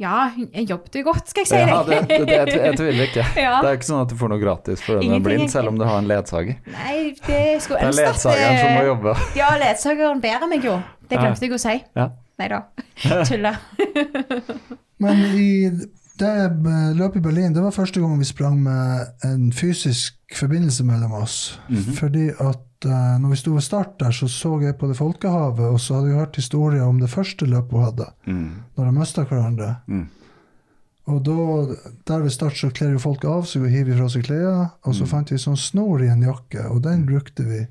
Ja, jeg du godt, skal jeg si Ja, det, det, det, jeg, jeg tviler ikke. Ja. Det er ikke sånn at du får noe gratis for den er blind, selv om du har en ledsager. Nei, det skulle Det er ønske ledsageren som må jobbe. Ja, ledsageren bærer meg jo. Det glemte jeg å si. Ja. Nei da. Tulla. Men i det eh, løpet i Berlin, det var første gang vi sprang med en fysisk forbindelse mellom oss. Fordi at eh, når vi sto ved start der, så så jeg på det folkehavet, og så hadde vi hørt historier om det første løpet hun hadde, Mm. når de mista hverandre. Mm. Og da, der ved start så kler jo folk av seg og hiver fra seg klærne, og så fant vi sånn snor i en jakke, og den brukte vi.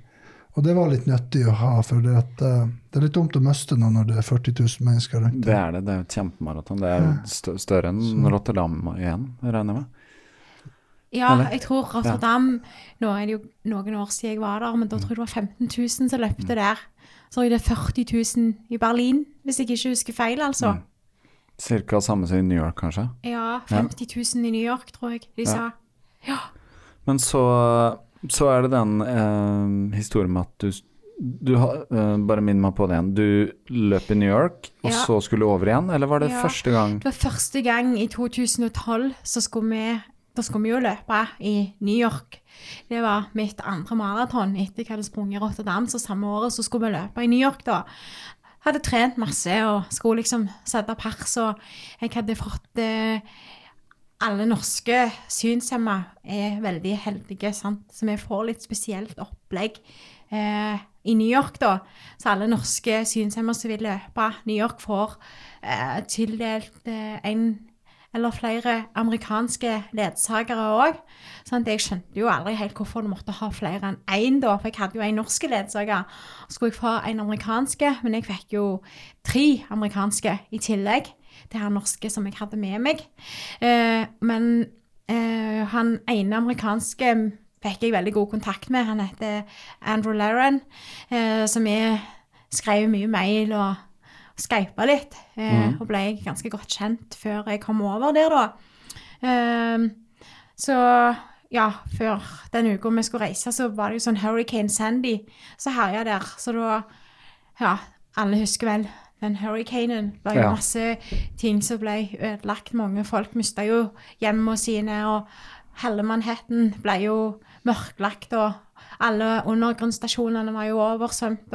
Og det var litt nyttig å ha, for det, at, eh, det er litt dumt å miste noe når det er 40 000 mennesker rundt. Det er det. Det er jo et kjempemaraton. Det er jo større enn Rotterdam igjen, regner jeg med. Ja, jeg tror Rotterdam Nå er det jo noen år siden jeg var der, men da tror jeg det var 15 000 som løpte der. Så er det 40 000 i Berlin, hvis jeg ikke husker feil, altså. Mm. Cirka samme som i New York, kanskje. Ja, 50 000 i New York, tror jeg de sa. Men så, så er det den eh, historien med at du, du har, eh, Bare minn meg på det igjen. Du løp i New York, og Ja. så skulle du over igjen? Eller var det Ja. første gang? Det var første gang i 2012 så skulle vi da skulle vi jo løpe i New York. Det var mitt andre maraton etter jeg hadde sprunget i Rotterdam. Så samme året så skulle vi løpe i New York, da. Hadde trent masse og skulle liksom sette pers, og jeg hadde fått eh, alle norske synshemma er veldig heldige, sant? så vi får litt spesielt opplegg. Eh, I New York, da, så alle norske synshemma som vil løpe New York, får eh, tildelt eh, en eller flere amerikanske ledsagere òg. Sånn jeg skjønte jo aldri helt hvorfor du måtte ha flere enn én, da. For jeg hadde jo en norsk ledsager. Så skulle jeg få en amerikanske, men jeg fikk jo tre amerikanske i tillegg til han norske som jeg hadde med meg. Eh, men eh, han ene amerikanske fikk jeg veldig god kontakt med. Han heter Andrew Laren, eh, som jeg skrev mye mail og skypa litt. Eh, Og ble ganske godt kjent før jeg kom over der, da. Eh, så ja, før den uka vi skulle reise, så var det jo sånn Hurricane Sandy som herja der. Så da Ja, alle husker vel den hurricanen. Det var jo Ja. masse ting som ble ødelagt. Mange folk mista jo hjemmene sine, og hele Manhattan ble jo mørklagt, og alle undergrunnsstasjonene var jo oversvømt.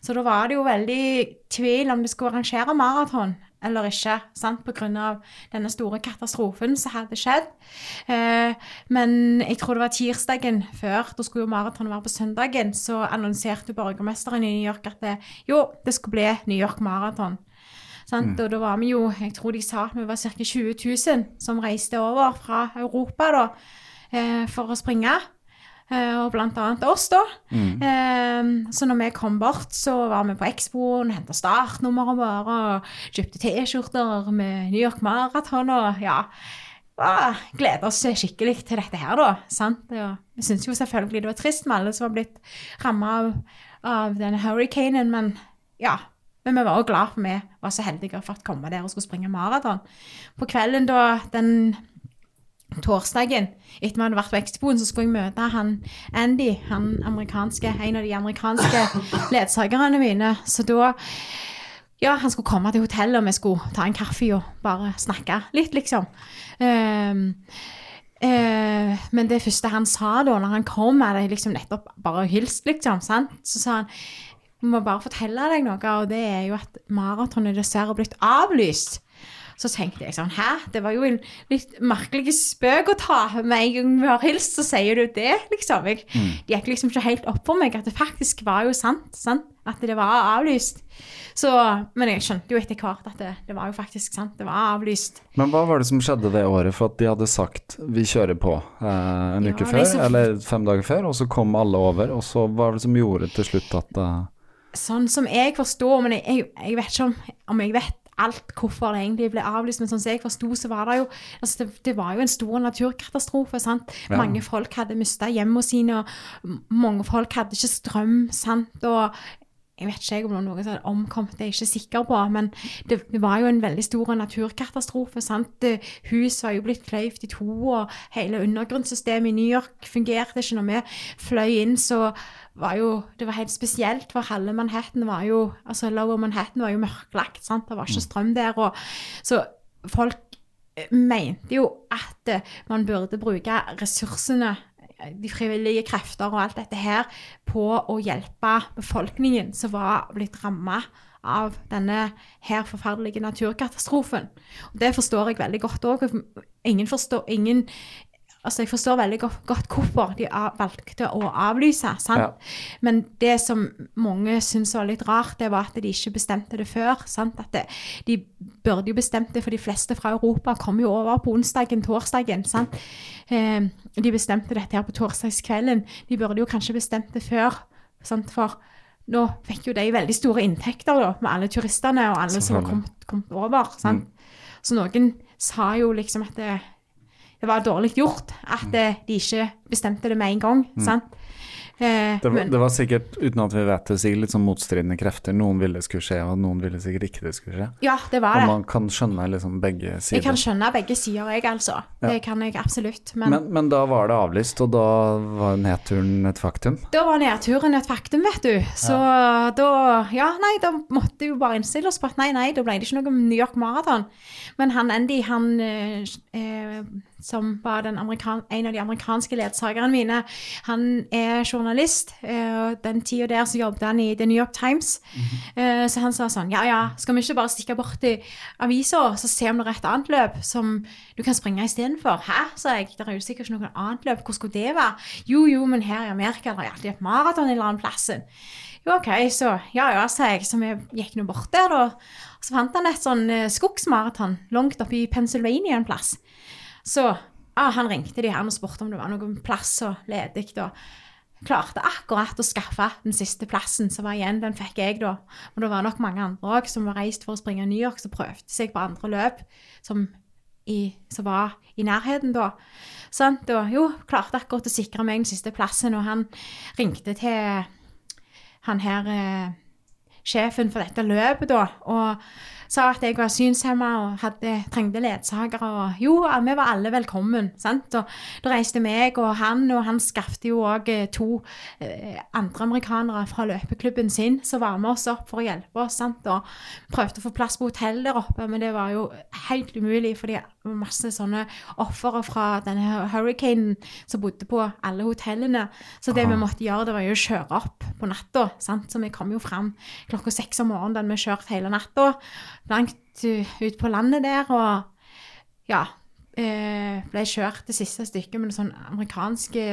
Så da var det jo veldig tvil om det skulle arrangere maraton eller ikke, sant, på grunn av denne store katastrofen som hadde skjedd. Eh, men jeg tror det var tirsdagen før, da skulle jo maraton være på søndagen, så annonserte borgermesteren i New York at det, jo, det skulle bli New York Maraton. Mm. Og da var vi jo, jeg tror de sa at vi var ca. 20 000 som reiste over fra Europa da, eh, for å springe. Eh, og blant annet oss, da. Mm. så når vi kom bort, så var vi på Expoen, henta startnummeret våre og kjøpte T-skjorter med New York Marathon og ja. Gleder oss skikkelig til dette her, da. Sant? Vi syns jo selvfølgelig det var trist med alle som var blitt ramma av, av denne hurricanen, men ja. Men vi var også glad for vi var så heldige å ha fått komme der og skulle springe maraton. På kvelden da, den torsdagen, etter vi hadde vært på Expoen, så skulle jeg møte han Andy, han amerikanske, en av de amerikanske ledsagerne mine. Så da ja, han skulle komme til hotellet, og vi skulle ta en kaffe og bare snakke litt, liksom. Um, uh, men det første han sa da, når han kom, er det liksom nettopp bare hilst, liksom, sant? Så sa han, jeg må bare fortelle deg noe, og det er jo at maratonet dessverre har blitt avlyst. Så tenkte jeg sånn, hæ? Det var jo en litt merkelig spøk å ta. Med en gang vi har hilst, så sier du det, liksom. Jeg, Det gikk liksom ikke helt opp for meg at det faktisk var jo sant. sant? At det var avlyst. Så, men jeg skjønte jo etter hvert at det, det var jo faktisk sant. Det var avlyst. Men hva var det som skjedde det året? For at de hadde sagt vi kjører på eh, en Ja, uke før, så- eller fem dager før, og så kom alle over. Og så hva var det som gjorde til slutt at eh, Sånn som jeg forstår, men jeg, jeg, jeg vet ikke om, om jeg vet alt hvorfor det egentlig ble avlyst, men sånn som jeg forsto, så var det jo altså det, det var jo en stor naturkatastrofe. sant? Ja. Mange folk hadde mista hjemmene sine, og mange folk hadde ikke strøm. sant? Og jeg vet ikke om noen som hadde omkommet, det er jeg ikke sikker på, men det, det var jo en veldig stor naturkatastrofe. sant? Hus var jo blitt kløyvd i to, og hele undergrunnssystemet i New York fungerte ikke. Når vi fløy inn, så var jo Det var helt spesielt, for halve Manhattan var jo altså Lower Manhattan var jo mørklagt. sant? Det var ikke strøm der. og så folk eh, mente jo at eh, man burde bruke ressursene, eh, de frivillige krefter og alt dette her, på å hjelpe befolkningen som var blitt ramma av denne her forferdelige naturkatastrofen. Og det forstår jeg veldig godt òg. Ingen ingen Altså, jeg forstår veldig godt, godt hvorfor de valgte å avlyse. sant? Ja. Men det som mange syntes var litt rart, det var at de ikke bestemte det før. det, de burde jo bestemt det, for de fleste fra Europa kom jo over på onsdagen, torsdagen. sant? Eh, de bestemte dette her på torsdagskvelden. De burde jo kanskje bestemt det før. sant? For nå fikk jo de veldig store inntekter da, med alle turistene og alle som kom, kommet over. sant? Så noen sa jo liksom at det, det var dårlig gjort at eh, de ikke bestemte det med en gang. sant? Eh, det, var, men- det var sikkert, uten at vi vet det, sikkert litt sånn motstridende krefter. Noen ville det skulle skje, og noen ville sikkert ikke det skulle skje. Ja, det var Og det. man kan skjønne liksom begge Jeg kan skjønne begge sider, jeg, altså. Det kan jeg absolutt. Men, Men, men da var det avlyst, og da var nedturen et faktum? da var nedturen et faktum, vet du. Så da Ja, nei, da måtte vi jo bare innstille oss på at nei, nei, da ble det ikke noe New York Marathon. Men han Andy, han eh, eh, som var den en av de amerikanske ledsagerne mine, han er journalist eh, og Den tida der så jobbet han i The New York Times. Eh, Så han sa sånn Ja, ja, skal vi ikke bare stikke bort til avisa så se om det er et annet løp som du kan springe istedenfor? Hæ, sa jeg. Det er jo sikkert ikke noe annet løp. Hvor skulle det være? Jo, jo, men her i Amerika det er alltid et maraton en eller annen plass. Jo, OK, så ja, ja, sa jeg. Så vi gikk nå bort der, da. Så fant han et sånn eh, skogsmaraton langt oppe i Pennsylvania en plass. Så ah, han ringte de her og spurte om det var noen plass og ledig. da. Klarte akkurat å skaffe den siste plassen som var igjen. Den fikk jeg, da. Og det var nok mange andre òg som var reist for å springe New York, som prøvde seg på andre løp som, i, som var i nærheten da. Sånn, Og jo, klarte akkurat å sikre meg den siste plassen, og han ringte til han her eh, sjefen for dette løpet, da, og sa at jeg var synshemma og hadde, trengte ledsagere. Og jo, vi var alle velkommen. sant? Og da reiste meg og han, og han skaffet jo òg to eh, andre amerikanere fra løpeklubben sin som var med oss opp for å hjelpe oss. sant? Og prøvde å få plass på hotell der oppe, men det var jo helt umulig, fordi det var masse sånne ofre fra denne hurricanen som bodde på alle hotellene. Så det vi måtte gjøre, det var jo å kjøre opp på natta. Så vi kom jo fram klokka seks om morgenen, den vi kjørte hele natta. Langt uh, ut på landet der, og ja. Eh, ble kjørt det siste stykket med sånn amerikanske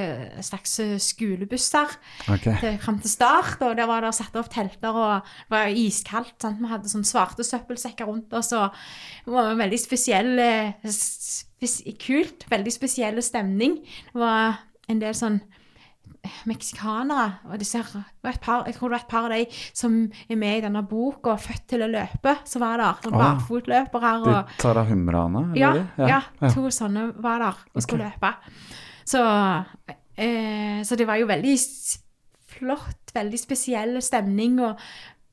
slags eh, skolebusser okay. til, fram til start, og der var det satt opp telter, og det var iskaldt. Sant? Vi hadde sånn svarte søppelsekker rundt oss, og det var en veldig spesiell eh, spes Kult. Veldig spesiell stemning. Det var en del sånn meksikanere, og disse, par, jeg tror det var et par av de som er med i denne boka 'Født til å løpe', som var der. Sånn barfotløpere De tar av humrene ja, de? ja, to sånne var der og skulle okay. løpe. Så, eh, så det var jo veldig flott, veldig spesiell stemning, og,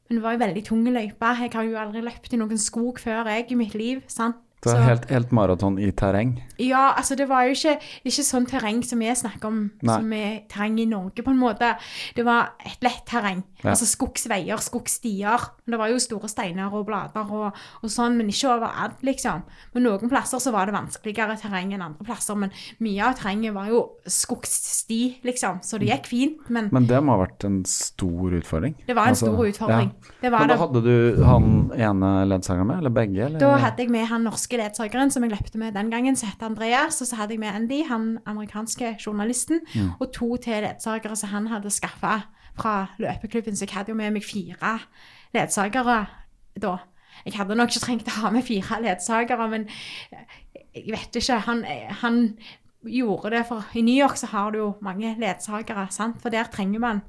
men det var jo veldig tunge løype. Jeg har jo aldri løpt i noen skog før jeg i mitt liv, sant? Det var Så- helt, helt maraton i terreng? ja, altså det var jo ikke, ikke sånn terreng som vi snakker om, Nei. som er terreng i Norge på en måte. Det var et lett terreng, Ja. altså skogsveier, skogsstier. Det var jo store steiner og blader og, og sånn, men ikke overalt liksom. Men noen plasser så var det vanskeligere terreng enn andre plasser, men mye av terrenget var jo skogsti liksom, så det gikk fint, men, Men det må ha vært en stor utfordring? det var en Altså, stor utfordring. ja. Det var Men da hadde du han ene ledsageren med, eller begge? Eller? Da hadde jeg med han norske ledsageren som jeg løpte med den gangen, som het Andreas. Og så hadde jeg med Andy, han amerikanske journalisten, og to til ledsagere som han hadde skaffa fra løpeklubben. Så jeg hadde jo med meg fire ledsagere da. Jeg hadde nok ikke trengt å ha med fire ledsagere, men jeg vet ikke. Han, han gjorde det, for i New York så har du jo mange ledsagere, sant? for der trenger man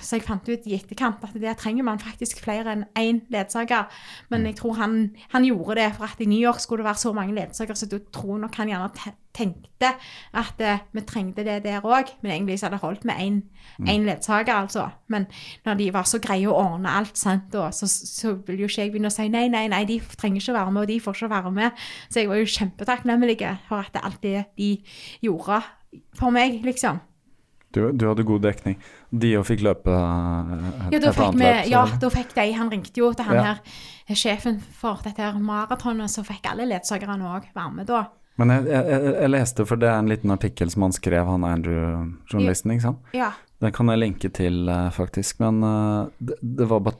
så jeg fant ut i etterkant at der trenger man faktisk flere enn én ledsager. Men jeg tror han, han gjorde det for at i New York skulle det være så mange ledsagere, så jeg tror nok han gjerne tenkte at uh, vi trengte det der òg. Men egentlig så hadde det holdt med én mm. ledsager, altså. Men når de var så greie å ordne alt, sant, og så, så vil jo ikke jeg begynne å si nei, nei, nei, de trenger ikke være med, og de får ikke være med. Så jeg var jo kjempetakknemlig for at alt det de gjorde for meg, liksom. Du, du hadde god dekning. De òg fikk løpe et, Ja, et da fikk, vi, løp? ja, da fikk de Han ringte jo til han Ja. her sjefen for dette her maratonet, så fikk alle ledsagerne òg være med da. Men jeg, jeg, jeg, leste, for det er en liten artikkel som han skrev, han Andrew, journalisten, ikke sant? Ja. Den kan jeg linke til, eh, faktisk. Men eh, det, det var bare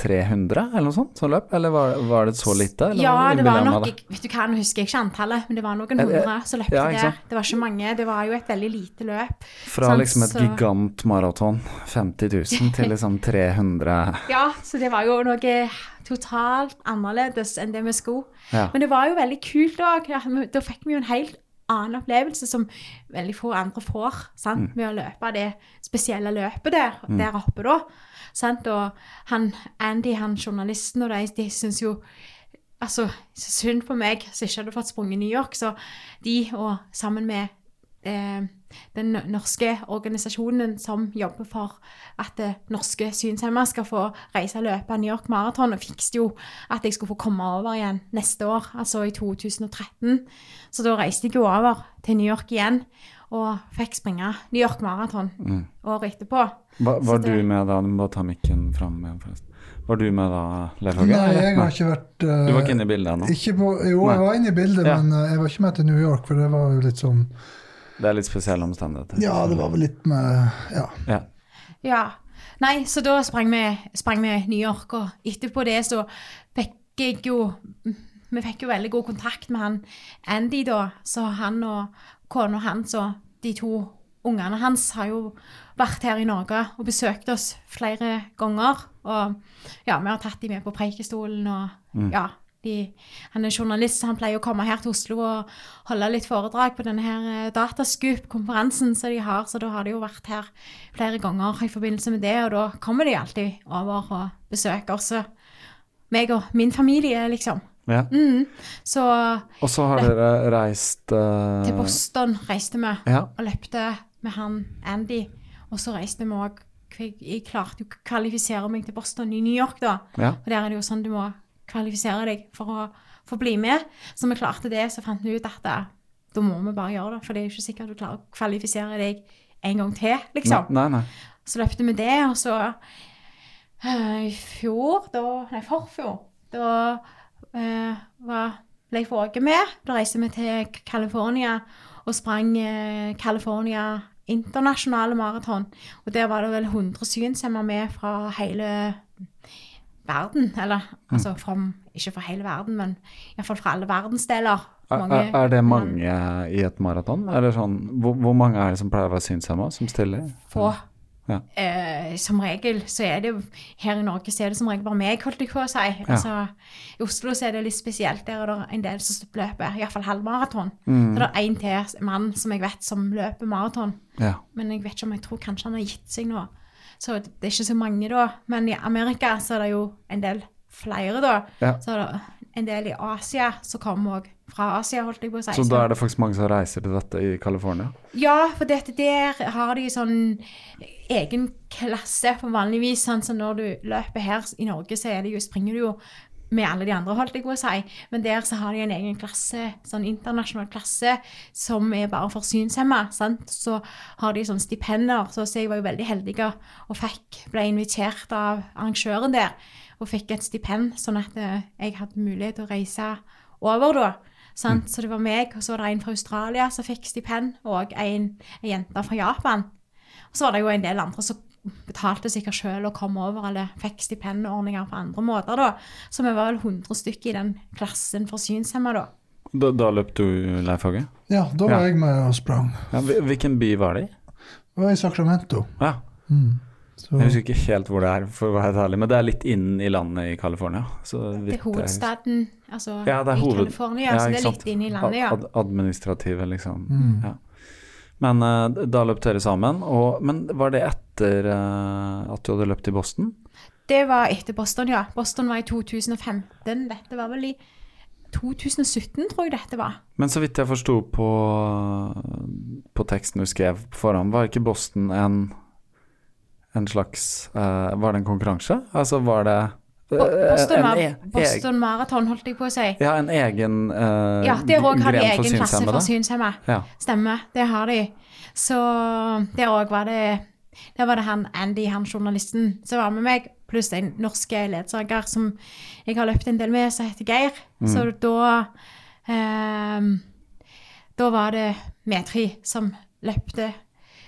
300 eller noe sånt som løp? Eller var, var det så lite? Eller ja, det var nok jeg- Vet du hva, nå husker jeg ikke antallet, men det var noen hundre som løpte ja, der. Det var ikke mange, det var jo et veldig lite løp. Fra sant, liksom et så- gigantmaraton, 50 000, til liksom 300 Ja, så det var jo noe totalt annerledes enn det vi skulle. Ja. Men det var jo veldig kult òg. Da fikk vi jo en helt annen opplevelse som veldig få andre får, sant? med å løpe det spesielle løpet der, der oppe da. Sant? Og han, Andy, han journalisten og de, de syns jo Altså, så synd på meg som ikke hadde fått sprunget New York, så de, og sammen med eh, den norske organisasjonen som jobber for at eh, norske synshemmede skal få reise og løpe New York Marathon, og fikset jo at jeg skulle få komme over igjen neste år, altså i 2013. Så da reiste jeg jo over til New York igjen og fikk springe New York Marathon året etterpå. Hva, var det- du med da? Du må bare ta mikken fram igjen, forresten. Var du med da, Leif Åge? Nei, jeg har ikke vært uh, Du var ikke inne i bildet ennå? Jo, Nei. jeg var inne i bildet, Ja. men uh, jeg var ikke med til New York, for det var jo litt sånn Det er litt spesielle omstendigheter. Ja, det var vel litt med Ja. Ja. Ja. Nei, så da sprang vi, sprang vi New York, og etterpå det så fikk jeg jo Vi fikk jo veldig god kontakt med han Andy, da. Så han og kona hans og de to ungene hans har jo vært her i Norge og besøkt oss flere ganger. Og ja, vi har tatt dem med på Preikestolen og ja. De, han er journalist, så han pleier å komme her til Oslo og holde litt foredrag på denne her eh, Datascoop-konferansen som de har. Så da har de jo vært her flere ganger i forbindelse med det, og da kommer de alltid over og besøker oss. Meg og min familie, liksom. ja. Mm. Så Og så har dere reist uh... til Boston reiste vi Ja. og løpte med han Andy. Og så reiste vi òg Jeg klarte jo å kvalifisere meg til Boston i New York, da. Ja. Og der er det jo sånn du må kvalifisere deg for å få bli med. Så vi klarte det, så fant vi ut at da, da må vi bare gjøre det. For det er jo ikke sikkert du klarer å kvalifisere deg en gang til, liksom. Nei, nei. Så løpte vi det, og så øh, i fjor, da, nei, forfjor, da øh, var, jeg for med. Da reiste vi til California og sprang øh, California internasjonale maraton. Og der var det vel 100 synshemmede med fra hele verden. Eller altså fra, ikke fra hele verden, men iallfall fra alle verdensdeler. Er, er, er det mange i et maraton? Sånn, hvor, hvor mange er det som pleier å være synshemma, som stiller? få. Ja. Eh, som regel så er det jo Her i Norge så er det som regel bare meg, holdt jeg på å si. Altså, I Oslo så er det litt spesielt. Der er det en del som løper iallfall halvmaraton. Mm. Så det er én til mann som jeg vet som løper maraton. Ja. Men jeg vet ikke om jeg tror kanskje han har gitt seg nå. Så det er ikke så mange da. Men i Amerika så er det jo en del flere da. Ja. Så er det en del i Asia som kommer òg fra Asia, holdt jeg på å si. Så da er det faktisk mange som reiser til dette i California? Ja, for dette der har de sånn egen klasse for vanligvis. Sånn som når du løper her i Norge, så er det jo, springer du jo med alle de andre, holdt jeg på å si. Men der så har de en egen klasse, sånn internasjonal klasse, som er bare for synshemma. sant? Så har de sånn stipender. Så, så jeg var jo veldig heldig og fikk, ble invitert av arrangøren der. Og fikk et stipend, sånn at eh, jeg hadde mulighet til å reise over da. Sant? Så det var meg, og så var det en fra Australia som fikk stipend, og en, en jente fra Japan. Og så var det jo en del andre som betalte sikkert sjøl og kom over, eller fikk stipendordninger på andre måter, da. Så vi var vel 100 stykker i den klassen for synshemma, da. Da, da løp du, Leif Åge? Ja, da var Ja. jeg med og sprang. Ja, hvilken by var det i? Det var i Sacramento. Ja, Så, jeg husker ikke helt hvor det er, for å være helt ærlig, men det er litt innen i landet i California. Det er hovedstaden altså, Ja, det er i hoved... California, så det er litt sant. inn i landet, ja. Ad administrative, liksom. Mm. Ja. Men uh, da løp dere sammen, og, men var det etter uh, at du hadde løpt i Boston? Det var etter Boston, ja. Boston var i 2015. Dette var vel i 2017, tror jeg dette var. Men så vidt jeg forsto på, på teksten du skrev på forhånd, var ikke Boston en, en slags uh, Var det en konkurranse? Altså var det Boston, e- Boston Marathon, holdt jeg på å si. Ja, en egen uh, Ja, der òg har de for egen klasse for synshemma. Ja. Stemmer, det har de. Så der òg var det Der var det han Andy, han journalisten, som var med meg, pluss en norsk ledsager som jeg har løpt en del med, som heter Geir. Så da um, Da var det vi tre som løpte,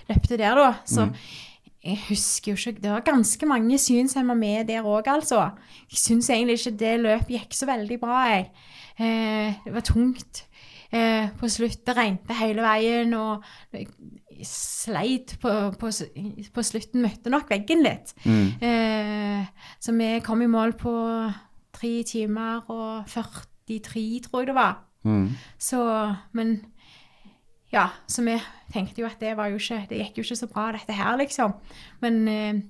løpte der, da. Så jeg husker jo ikke Det var ganske mange synshemma med der òg, altså. Jeg syns egentlig ikke det løpet gikk så veldig bra, jeg. Eh, det var tungt eh, på slutt. Det regnet hele veien, og jeg sleit på, på, på slutten. Møtte nok veggen litt. Eh, så vi kom i mål på tre timer og 43, tror jeg det var. Mm. Så, men ja, så vi tenkte jo at det jo ikke Det gikk jo ikke så bra, dette her, liksom. Men eh,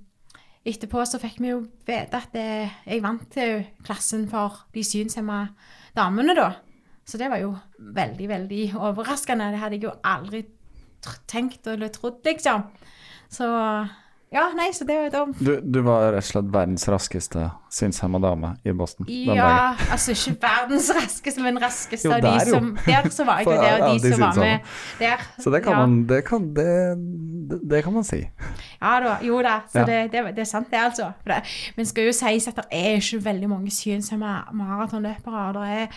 etterpå så fikk vi jo vite at det, jeg vant til klassen for de synshemma damene, da. Så det var jo veldig, veldig overraskende. Det hadde jeg jo aldri tenkt eller trodd, liksom. Så ja, nei, så det var jo Du, du var rett og slett verdens raskeste synshemma dame i Boston den dagen. Ja, altså ikke verdens raskeste, men raskeste Jo, av de jo. som Der så var jeg jo der, og de de som var med der. Så det kan ja. man det kan, det, det, kan man si. Ja da, jo da. Så Ja. det, det, det er sant, det, altså. Men skal jo sies at det er ikke veldig mange synshemma maratonløpere. Det er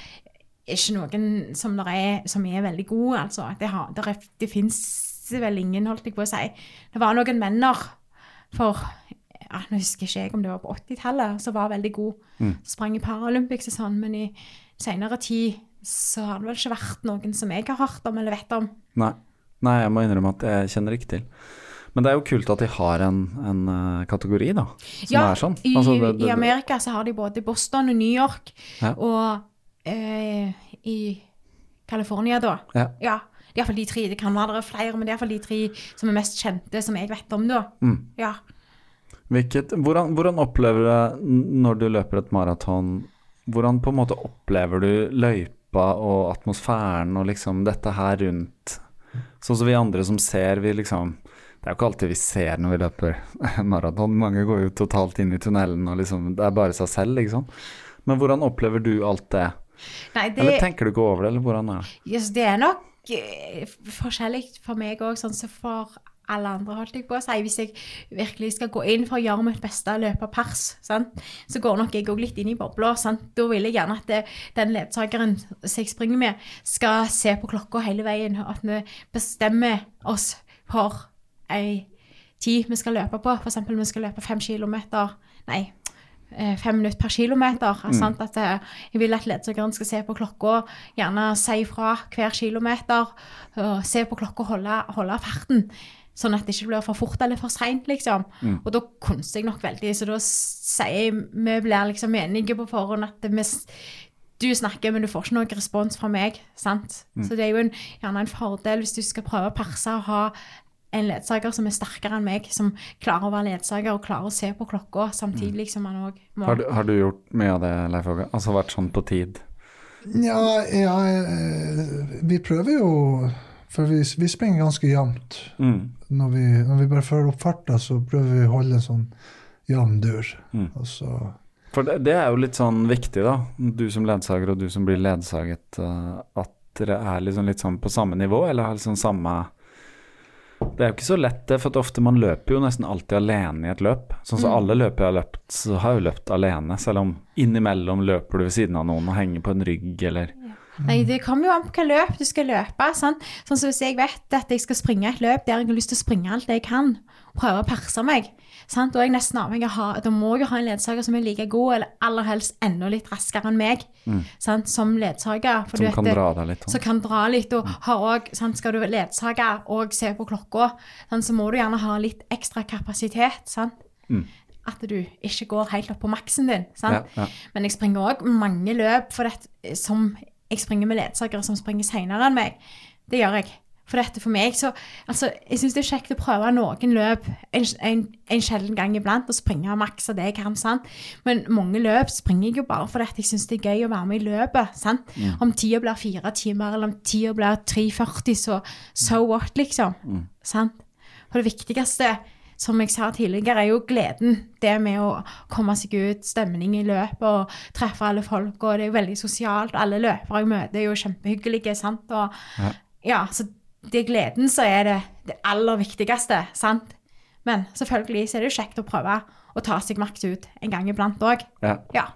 ikke noen som, der er, som er veldig gode, altså. Det, har, der er, det fins vel ingen, holdt jeg på å si. Det var noen menner for ja, Nå husker ikke jeg om det var på 80-tallet, som var veldig god. Mm. Sprang i Paralympics og sånn, men i senere tid så har det vel ikke vært noen som jeg har hørt om eller vet om. Nei. Nei, jeg må innrømme at jeg kjenner ikke til. Men det er jo kult at de har en, en eh, kategori, da, som ja, er sånn. Altså, det- det- i Amerika så har de både Boston og New York, Ja. og eh, i California da. Ja. Ja, det er iallfall de tre. Det kan være det er flere, men det er iallfall de tre som er mest kjente, som jeg vet om, da. Mm. Ja. Hvilket, hvordan, hvordan opplever du når du løper et maraton? Hvordan på en måte opplever du løypa og atmosfæren og liksom dette her rundt? Sånn som vi andre som ser, vi liksom Det er jo ikke alltid vi ser når vi løper maraton. Mange går jo totalt inn i tunnelen og liksom Det er bare seg selv, ikke sant. Men hvordan opplever du alt det? Nei, det, Eller tenker du ikke over det, eller hvordan er det? yes, det er nok forskjellig for meg òg, sånn som for alle andre, holdt jeg på å si. Hvis jeg virkelig skal gå inn for å gjøre mitt beste løpe pers, sant? så går nok jeg òg litt inn i bobla. Da vil jeg gjerne at det, den ledsageren som jeg springer med, skal se på klokka hele veien. og At vi bestemmer oss for ei tid vi skal løpe på. F.eks. vi skal løpe fem kilometer. Nei, eh, fem minutter per kilometer. Sant? At eh, jeg vil at ledsageren skal se på klokka, gjerne si fra hver kilometer, og se på klokka og holde, holde farten. Sånn at det ikke blir for fort eller for seint, liksom. Og da kunster jeg nok veldig, så da sier jeg vi blir liksom enige på forhånd at vi du snakker, men du får ikke noen respons fra meg. sant? Så det er jo en, gjerne en fordel hvis du skal prøve å perse og ha en ledsager som er sterkere enn meg, som klarer å være ledsager og klarer å se på klokka samtidig som han òg må Har du, har du gjort mye av det, Leif Åge? Altså vært sånn på tid? Ja, ja eh, vi prøver jo For vi, vi springer ganske jevnt. Mm. Når vi, når vi bare fører opp farta, så prøver vi å holde en sånn jevn dur. Mm. Og så For det, det er jo litt sånn viktig, da. Du som ledsager og du som blir ledsaget. eh, at dere er liksom litt sånn på samme nivå, eller har liksom samme Det er jo ikke så lett, det, for ofte man løper jo nesten alltid alene i et løp. Sånn som alle løp jeg har løpt, så har jeg jo løpt alene. Selv om innimellom løper du ved siden av noen og henger på en rygg, eller Nei, Det kommer jo an på hva løp du skal løpe. Sant? Sånn som Hvis jeg vet at jeg skal springe et løp der jeg har lyst til å springe alt det jeg kan, prøve å perse meg, sant? er jeg nesten avhengig av Da må jeg jo ha en ledsager som er like god, eller aller helst enda litt raskere enn meg, sant? som ledsager. som du vet kan dra deg litt som kan dra litt, og har også, sant, skal du ledsage og se på klokka, sant, så må du gjerne ha litt ekstra kapasitet, sant? At du ikke går helt opp på maksen din, sant? Ja, ja. Men jeg springer også mange løp for det, som jeg springer med ledsagere som springer senere enn meg. Det gjør jeg. For dette for meg, så altså, Jeg syns det er kjekt å prøve noen løp en, en, en sjelden gang iblant og springe maks av det jeg kan. sant? Men mange løp springer jeg jo bare fordi dette jeg syns det er gøy å være med i løpet. sant? Om tida blir fire timer, eller om tida blir 3,40, så so what, liksom. sant? For det viktigste, som jeg sa tidligere, er jo gleden. Det med å komme seg ut, stemning i løpet og treffe alle folk. Og det er jo veldig sosialt. Alle løpere jeg møter, er jo kjempehyggelige. sant? Og Ja. ja, så det er gleden som er det, det aller viktigste. sant? Men selvfølgelig så er det jo kjekt å prøve å ta seg maks ut en gang iblant òg. Ja. Ja.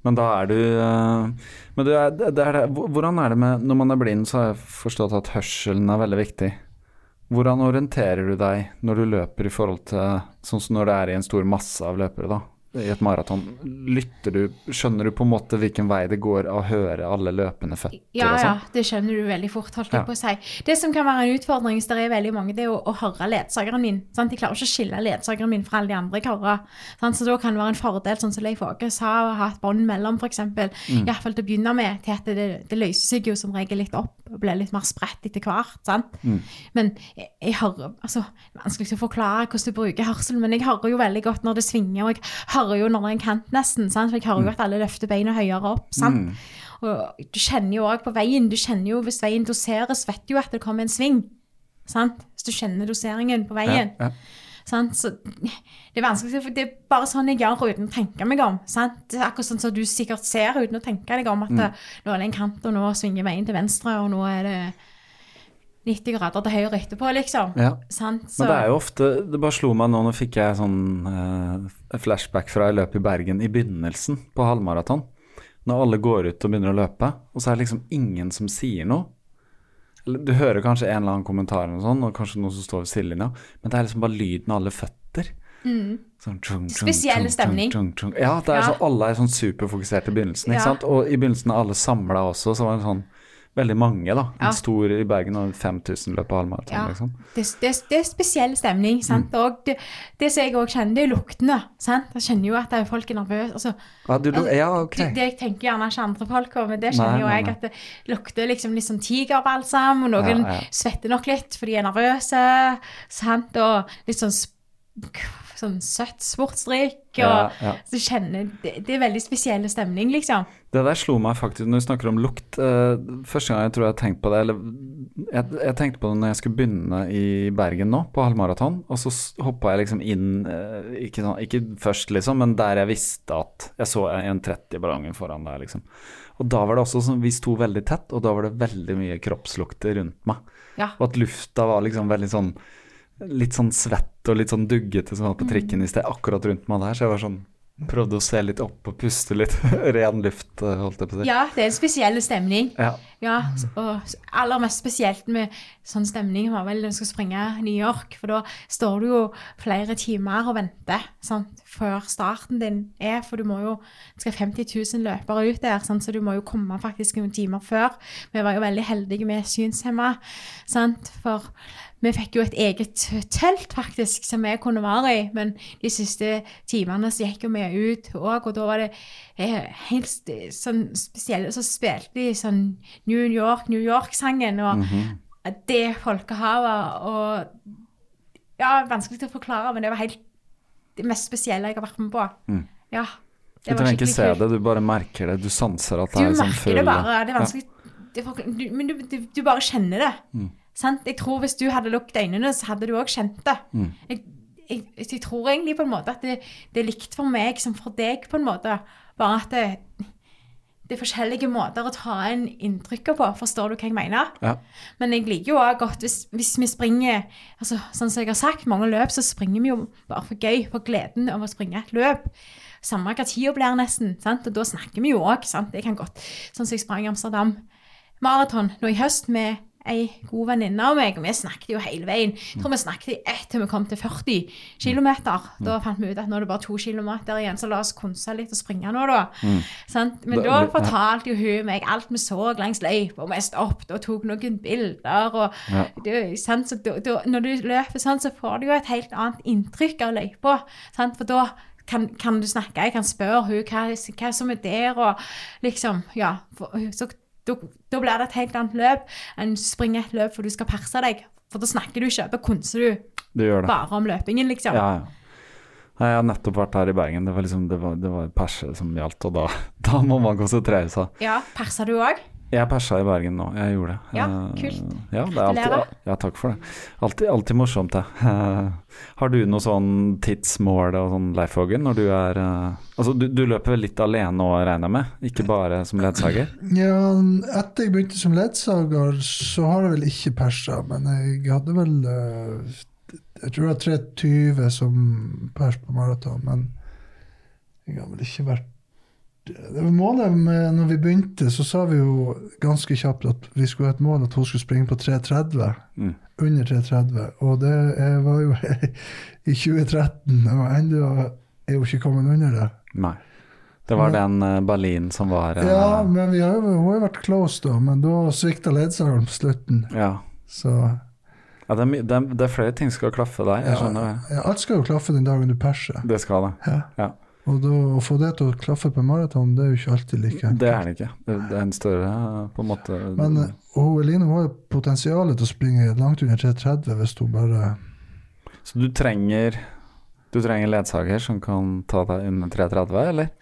Men da er du eh, Men du er, det er det, hvordan er det med Når man er blind, så har jeg forstått at hørselen er veldig viktig. Hvordan orienterer du deg når du løper i forhold til Sånn som når det er i en stor masse av løpere, da? I et maraton. Lytter du Skjønner du på en måte hvilken vei det går av å høre alle løpende føtter Ja, ja, sånn? det skjønner du veldig fort, holdt Ja. på å si. Det som kan være en utfordring hvis det er veldig mange, det er å, å høre ledsageren min. Sant? De klarer ikke å skille ledsageren min fra alle de andre karer. Så da kan det være en fordel, sånn som Leif Åge sa, å ha et bånd mellom, f.eks. Mm. Iallfall til å begynne med, til at det, det løser seg jo som regel litt opp og blir litt mer spredt etter hvert. sant? Men jeg, jeg hører altså, vanskelig å forklare hvordan du bruker hørselen, men jeg hører jo veldig godt når det svinger, og jeg hører jo når en kant, nesten. sant? For jeg hører jo at alle løfter beina høyere opp. sant? Og du kjenner jo òg på veien. Du kjenner jo hvis veien doseres, vet du jo at det kommer en sving. Sant? Hvis du kjenner doseringen på veien. Ja, ja. Sant? Så det er vanskelig, for det er bare sånn jeg gjør uten å tenke meg om. Sant? Det er akkurat sånn som du sikkert ser uten å tenke deg om at mm. nå er det en kant, og nå svinger veien til venstre, og nå er det 90 grader til høyre etterpå, liksom. Ja. Sant? Så, Men det er jo ofte Det bare slo meg nå, nå fikk jeg sånn eh, flashback fra jeg løp i Bergen i begynnelsen på halvmaraton. når alle går ut og begynner å løpe, og så er det liksom ingen som sier noe. Eller, Du hører kanskje en eller annen kommentar, eller sånn, og kanskje noen som står ved sidelinja, men det er liksom bare lyden av alle føtter. Sånn, tjung, tjung, Spesiell tjung, stemning. tjung, tjung. Ja, det er Ja. så, alle er sånn superfokusert i begynnelsen. Ikke Ja. sant? Og i begynnelsen er alle samla også, så var det sånn veldig mange, da. Ja. En stor i Bergen og 5000 løper halvmaraton, Ja. liksom. Det, det, det er spesiell stemning. sant? Mm. Og det, det som jeg òg kjenner, det er luktene. sant? Jeg kjenner jo at er folk er nervøse. Altså, Ja, du, ja, okay. det, jeg tenker gjerne ikke andre folk om, men det kjenner Nei, jo jeg nei. at det lukter liksom litt sånn tigerbalsam, og noen Ja, ja. svetter nok litt for de er nervøse, sant? og litt sånn, sånn søtt sportsdrikk. Og, Ja. Så kjenner, det, det er veldig spesiell stemning, liksom. Det der slo meg faktisk når vi snakker om lukt. eh, første gang jeg tror jeg har tenkt på det, eller jeg, jeg tenkte på det når jeg skulle begynne i Bergen nå, på halvmaraton. Og så hoppa jeg liksom inn, eh, ikke, sånn, ikke først liksom, men der jeg visste at jeg så en 30-ballongen foran der, liksom. Og da var det også sånn, vi sto veldig tett, og da var det veldig mye kroppslukter rundt meg. Ja. Og at lufta var liksom veldig sånn Litt sånn svett og litt sånn duggete som var på trikken i sted, akkurat rundt meg der. Så jeg var sånn Prøvde å se litt opp og puste litt ren luft, eh, holdt jeg på å si. Ja, det er en spesiell stemning. Ja. Ja, og aller mest spesielt med sånn stemning var vel når du skal springe New York, for da står du jo flere timer og venter sant, før starten din er, for du må jo, det skal 50 000 løpere ut der, sant, så du må jo komme faktisk noen timer før. Vi var jo veldig heldige med synshemma, sant, for vi fikk jo et eget telt faktisk, som vi kunne være i, men de siste timene så gikk jo vi ut òg, og da var det eh, helt st- sånn spesielle, så spilte de sånn New York, New York-sangen, og det folkehavet, og ja, vanskelig å forklare, men det var helt det mest spesielle jeg har vært med på. Ja, Det Du trenger ikke se det, du bare merker det. Du sanser at det du er sånn merker det bare. Det er vanskelig det er Men du, du, du bare kjenner det. Mm. Sant? Jeg tror hvis du hadde lukket øynene, så hadde du òg kjent det. Mm. Jeg, jeg, jeg tror egentlig på en måte at det, det er likt for meg som for deg, på en måte. Bare at det, det er forskjellige måter å ta inn inntrykket på. Forstår du hva jeg mener? Ja. Men jeg liker jo også godt hvis, hvis vi springer altså, Sånn som jeg har sagt, mange løp så springer vi jo bare for gøy, for gleden av å springe et løp. Samme hva tida blir, nesten. sant? Og da snakker vi jo òg. Jeg kan godt Sånn som jeg sprang i Amsterdam maraton nå i høst med ei god venninne av meg, og vi snakket jo hele veien. Jeg tror vi snakket i ett til vi kom til 40 km. Da fant vi ut at nå er det bare to kilometer igjen, så la oss konse litt og springe nå, da. Sant? Men Da- fortalte jo hun meg alt vi så langs løypa, og vi stoppet og tok noen bilder. og Ja. det? Så da, da, Når du løper sånn, så får du jo et helt annet inntrykk av løypa. sant? For da kan, kan du snakke, jeg kan spørre hun hva, hva som er der, og liksom Ja. For, så da, da blir det et helt annet løp enn springe et løp for du skal perse deg. For da snakker du ikke, da konser du det det. bare om løpingen, liksom. Ja, ja. Jeg har nettopp vært her i Bergen. Det var liksom, det var, det var perse som gjaldt, og da, da må man konsentrere seg. Ja, Perser du òg? Jeg persa i Bergen nå, jeg gjorde det. Ja, Eh, kult. Ja, det alltid, ja, takk for det. Altid, alltid morsomt, det. Har du noe sånn tidsmål og sånn, Leif Hågen, når du er eh, Altså, du, du løper vel litt alene òg, regner jeg med? Ikke bare som ledsager? Ja, etter jeg begynte som ledsager, så har jeg vel ikke persa, men jeg hadde vel eh, Jeg tror jeg har 320 som pers på maraton, men jeg har vel ikke vært var Målet med når vi begynte, så sa vi jo ganske kjapt at vi skulle ha et mål at hun skulle springe på 3.30. Mm. Under 3.30. Og det var jo i 2013, og ennå er jo ikke kommet under det. Nei. Det var den eh, Berlin som var eh, Ja, men vi har jo, hun har vært close, da, men da svikta ledsageren på slutten. ja. Så Ja, det, er, det, er, det er flere ting som skal klaffe der, jeg ja, skjønner det. ja, alt skal jo klaffe den dagen du perser. Det skal det. Ja. Ja. Og da, å få det til å klaffe på maraton, det er jo ikke alltid like enkelt. Det er det ikke. Det, det er en større på en måte Men eh, Eline har jo potensialet til å springe langt under 3.30 hvis hun bare Så du trenger Du trenger ledsager som kan ta deg under 3.30, eller?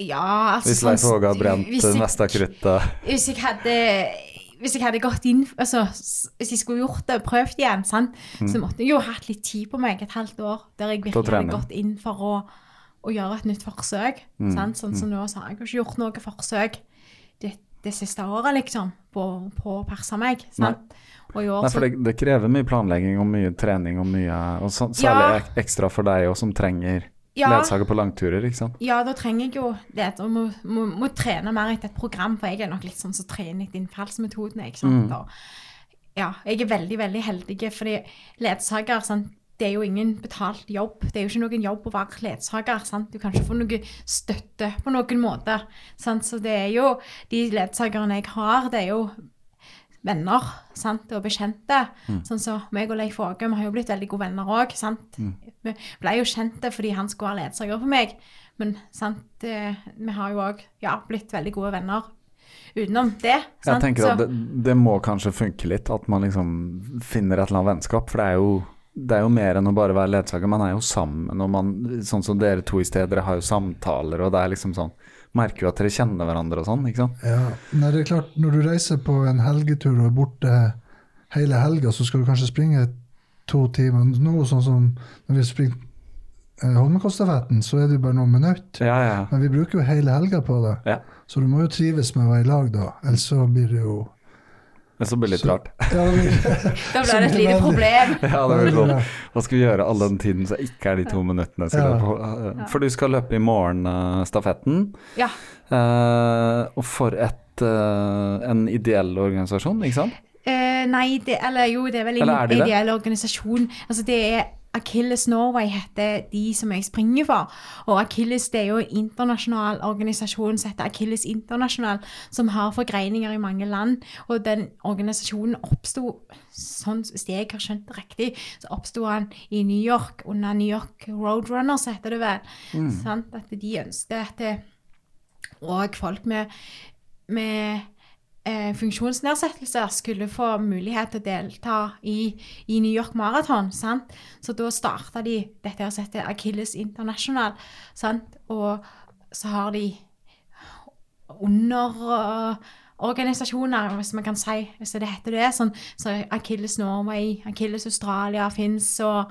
Ja, altså Hvis Leif Åge har brent det meste av kruttet. hvis jeg hadde hvis jeg hadde gått inn altså, Hvis jeg skulle gjort det og prøvd igjen, sant? så måtte jeg jo hatt litt tid på meg, et halvt år, der jeg Mm. Virkelig hadde gått inn for å, å gjøre et nytt forsøk. Mm. Sant? Sånn som nå, så har jeg ikke gjort noe forsøk det, det siste året, liksom, på, på å perse meg. Sant? Og i år Nei, for det, det krever mye planlegging og mye trening og mye Og så, særlig Ja. ekstra for deg òg, som trenger Ja. ledsager på langturer, ikke sant? Ja, da trenger jeg jo det Og må, må, må trene mer etter et program, for jeg er nok litt sånn som trener etter innfallsmetodene. ikke sant? Mm. Og, ja, jeg er veldig, veldig heldig, fordi ledsager, sant? Det er jo ingen betalt jobb. Det er jo ikke noen jobb å være ledsager. sant? Du kan ikke få noe støtte på noen måte. Sant? Så det er jo de ledsagerne jeg har, det er jo venner sant? og bekjente. Sånn som meg og Leif Åge, vi har jo blitt veldig gode venner òg. Vi ble jo kjente fordi han skulle være ledsager for meg. Men sant? eh, vi har jo òg ja, blitt veldig gode venner utenom det. Jeg tenker Så- at det, det må kanskje funke litt, at man liksom finner et eller annet vennskap. For det er jo, det er jo mer enn å bare være ledsager. Man er jo sammen, og man, sånn som dere to i sted, dere har jo samtaler, og det er liksom sånn Merker jo at dere kjenner hverandre og sånn, ikke sant? Ja, Nei, det er klart, når du reiser på en helgetur og er borte hele helga, så skal du kanskje springe to timer. Noe sånn som når vi springer eh, Holmenkollstafetten, så er det jo bare noen minutter. Ja, ja. Men vi bruker jo hele helga på det. ja. Så du må jo trives med å være i lag da, ellers så blir det jo Men så blir det litt rart. Ja, det blir, Da blir det et lite problem. Ja, det blir sånn. Hva skal vi gjøre all den tiden så ikke er de to minuttene? Skal Ja. løpe? For du skal løpe i morgen, eh, stafetten. Ja. Uh, og for et, uh, en ideell organisasjon, ikke sant? Eh, nei, det, eller jo, det er vel en er de det? ideell organisasjon. Altså, det er Achilles Norway heter de som jeg springer for. Og Achilles det er jo en internasjonal organisasjon som heter Achilles Internasjonal, som har forgreininger i mange land. Og den organisasjonen oppsto, sånn, hvis jeg har skjønt det riktig, så oppsto han i New York under New York Roadrunners, heter det vel. Sant? At de ønsket at og folk med, med funksjonsnedsettelser skulle få mulighet til å delta i, i New York Marathon. Sant? Så da starta de dette her heter Achilles International. Sant? Og så har de underorganisasjoner, hvis man kan si hvis det heter det. Sånn, så Achilles Norway, Achilles Australia fins, og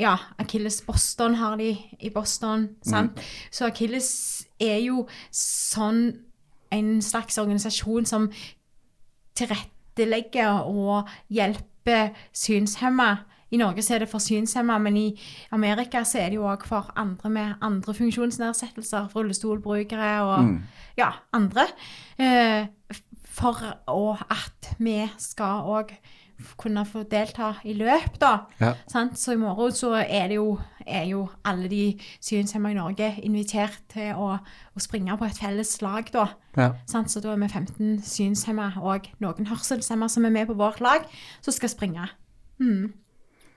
ja, Achilles Boston har de i Boston. Sant? Så Achilles er jo sånn en slags organisasjon som tilrettelegger og hjelper synshemma. I Norge så er det for synshemma, men i Amerika så er det jo òg for andre med andre funksjonsnedsettelser, rullestolbrukere og ja, andre. Eh, for at vi skal òg kunne få delta i løp, da. Ja. Sant? Så i morgen så er det jo, er jo alle de synshemma i Norge invitert til å, å springe på et felles lag, da. Ja. Sant? Så da er vi 15 synshemma og noen hørselshemma som er med på vårt lag, som skal springe. Mm.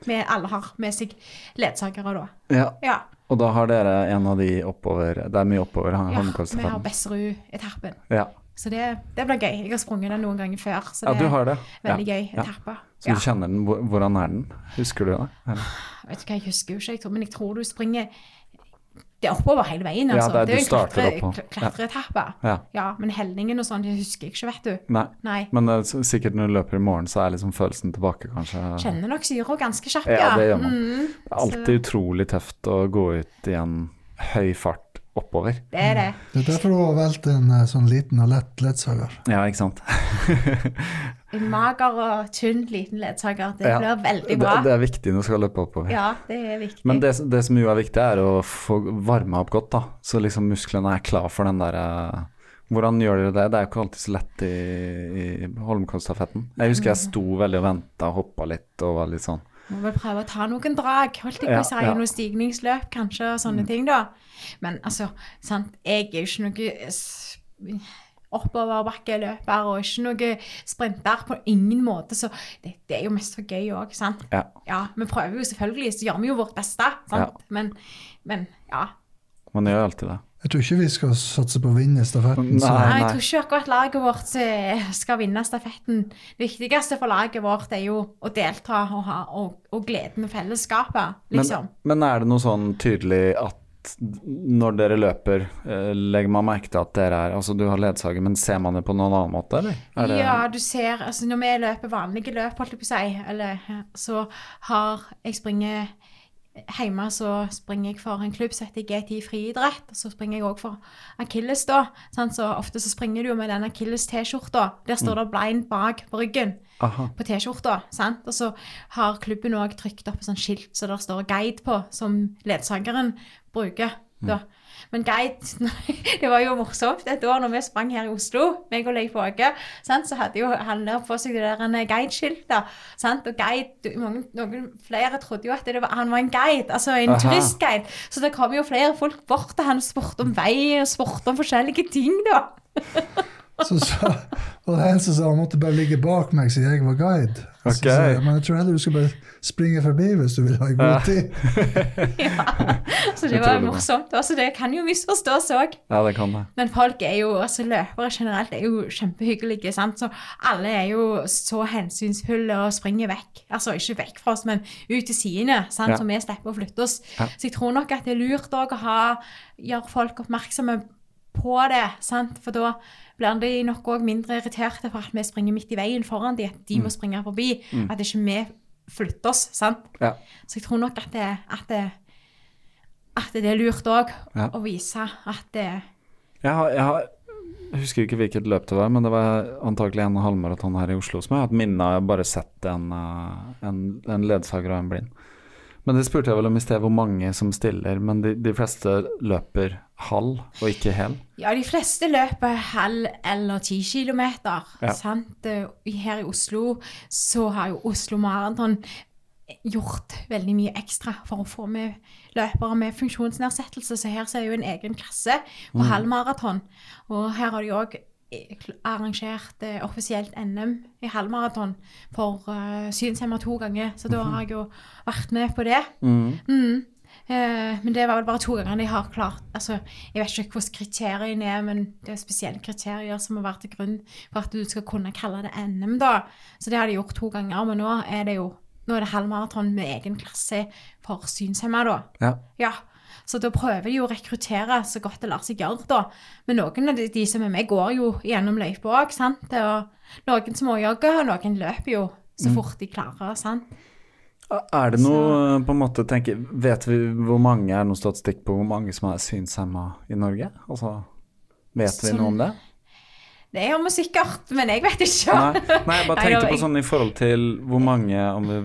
Vi alle har med seg ledsagere da. ja. Ja. Og da har dere en av de oppover Det er mye oppover ja vi har Besserud-etappen. Ja. Så det, det blir gøy. Jeg har sprunget den noen ganger før. Så ja, det du har det. er veldig ja. gøy Ja. etappe. Så du kjenner den. Hvordan er den? Husker du det? Eller? Vet du hva, jeg husker jo ikke, jeg tror, men jeg tror du springer Det er oppover hele veien, Ja, altså. det er- det er jo en klatre- klatreetappe. Ja. Ja, men helningen og sånn, det husker jeg ikke, vet du. Nei. Nei. Men uh, sikkert når du løper i morgen, så er liksom følelsen tilbake, kanskje. Kjenner nok syra ganske kjapt, Ja, det gjør man. Mm, Det er alltid utrolig tøft å gå ut i en høy fart oppover. det er det. det er derfor du har valgt en eh, sånn liten og lett ledsager. Ja, ikke sant? En mager og tynn liten ledsager. Det Ja. blir veldig Det, bra. det er viktig når du skal løpe oppover. Ja, det er viktig. Men det, det som jo er viktig, er å få varma opp godt, da. Så liksom musklene er klar for den derre Hvordan gjør dere det? Det er jo ikke alltid så lett i, i Holmenkollstafetten. Jeg husker jeg sto veldig og venta og hoppa litt og var litt sånn Må vel prøve å ta noen drag, holdt jeg på Ja, å si. ja. Noen stigningsløp, kanskje, og sånne ting, da. Men altså, sant, jeg er jo ikke noe oppoverbakkeløper og ikke noe sprinter på ingen måte, så det, det er jo mest for gøy òg, sant. Ja. Ja, vi prøver jo selvfølgelig, så gjør vi jo vårt beste, sant. Men, men ja. Man gjør alltid det. Jeg tror ikke vi skal satse på å vinne stafetten. Nei. Nei, jeg tror ikke akkurat laget vårt eh, skal vinne stafetten. Det viktigste for laget vårt er jo å delta og, ha, og, og glede med fellesskapet, liksom. Men, men er det noe sånn tydelig at når dere løper, eh, legger man merke til at dere er Altså du har ledsager, men ser man det på noen annen måte, eller? Er det, Ja, du ser, altså når vi løper vanlige løp, holdt jeg på å si, eller, så har jeg springet hjemme så springer jeg for en klubb som heter GTI friidrett. Og så springer jeg òg for Akilles, da. Så ofte så springer du jo med den Akilles-T-skjorta. Der står det 'blind' bak på ryggen Aha. på T-skjorta. Og så har klubben òg trykt opp et sånt skilt så der står 'guide' på, som ledsageren bruker. da. Men guide Det var jo morsomt et år når vi sprang her i Oslo, meg og Leif Åge, så hadde jo han der på seg det der guideskiltet. Og guide, mange, Noen flere trodde jo at det var, han var en guide, altså en Aha. turistguide. Så det kom jo flere folk bort til han og spurte om vei og spurte om forskjellige ting, da. Så, så var det en som sa han måtte bare ligge bak meg siden jeg var guide. Så, Ok. men jeg tror heller du skal bare springe forbi hvis du vil ha en god Ja. tid. Ja. Så det var morsomt. Også det kan jo misforstås òg. Ja, det kan det. Men folk er jo, også løpere generelt er jo kjempehyggelige, sant? så alle er jo så hensynsfulle og springer vekk. Altså ikke vekk fra oss, men ut til sidene, sant? Ja. så vi slipper å flytte oss. Ja. Så jeg tror nok at det er lurt å ha, gjøre folk oppmerksomme på det, sant? for da blir de nok også mindre irriterte for at vi springer midt i veien foran de, at de må springe forbi, at ikke vi flytter oss, sant? Ja. Så jeg tror nok at det, at det, at det er lurt òg Ja. å vise at det Jeg, har, jeg, har, jeg husker ikke hvilket løp det var, men det var antakelig en halvmaraton her i Oslo som jeg har hatt minne av. Jeg har bare sett en, eh, en, en ledsager og en blind. Men det spurte jeg vel om i sted, hvor mange som stiller. Men de, de fleste løper halv og ikke hel. Ja, de fleste løper halv eller ti kilometer. Ja. Sant? Eh, Her i Oslo så har jo Oslo Maraton gjort veldig mye ekstra for å få med løpere med funksjonsnedsettelse. Så her så er jo en egen klasse på Mm. halvmaraton. Og her har de òg arrangert eh, offisielt NM i halvmaraton for uh, synshemma to ganger. Så da har jeg jo vært med på det. Mm. Eh, men det var vel bare to ganger jeg har klart altså, Jeg vet ikke hvordan kriteriene er, men det er spesielle kriterier som må være til grunn for at du skal kunne kalle det NM. da. Så det har de gjort to ganger, men nå er det jo nå er det halvmaraton med egen klasse for synshemma, da. Ja. Ja, så da prøver de å rekruttere så godt det lar seg gjøre, da. Men noen av de, de som er med, går jo gjennom løypa òg, sant. Og noen småjogger, og noen løper jo så fort de klarer, sant. Er det noe på en måte tenker, Vet vi hvor mange er noe statistikk på hvor mange som er synshemma i Norge? Altså, vet vi noe om det? Det er jo sikkert, men jeg vet ikke. Nei, nei, jeg bare tenkte på sånn i forhold til hvor mange Om vi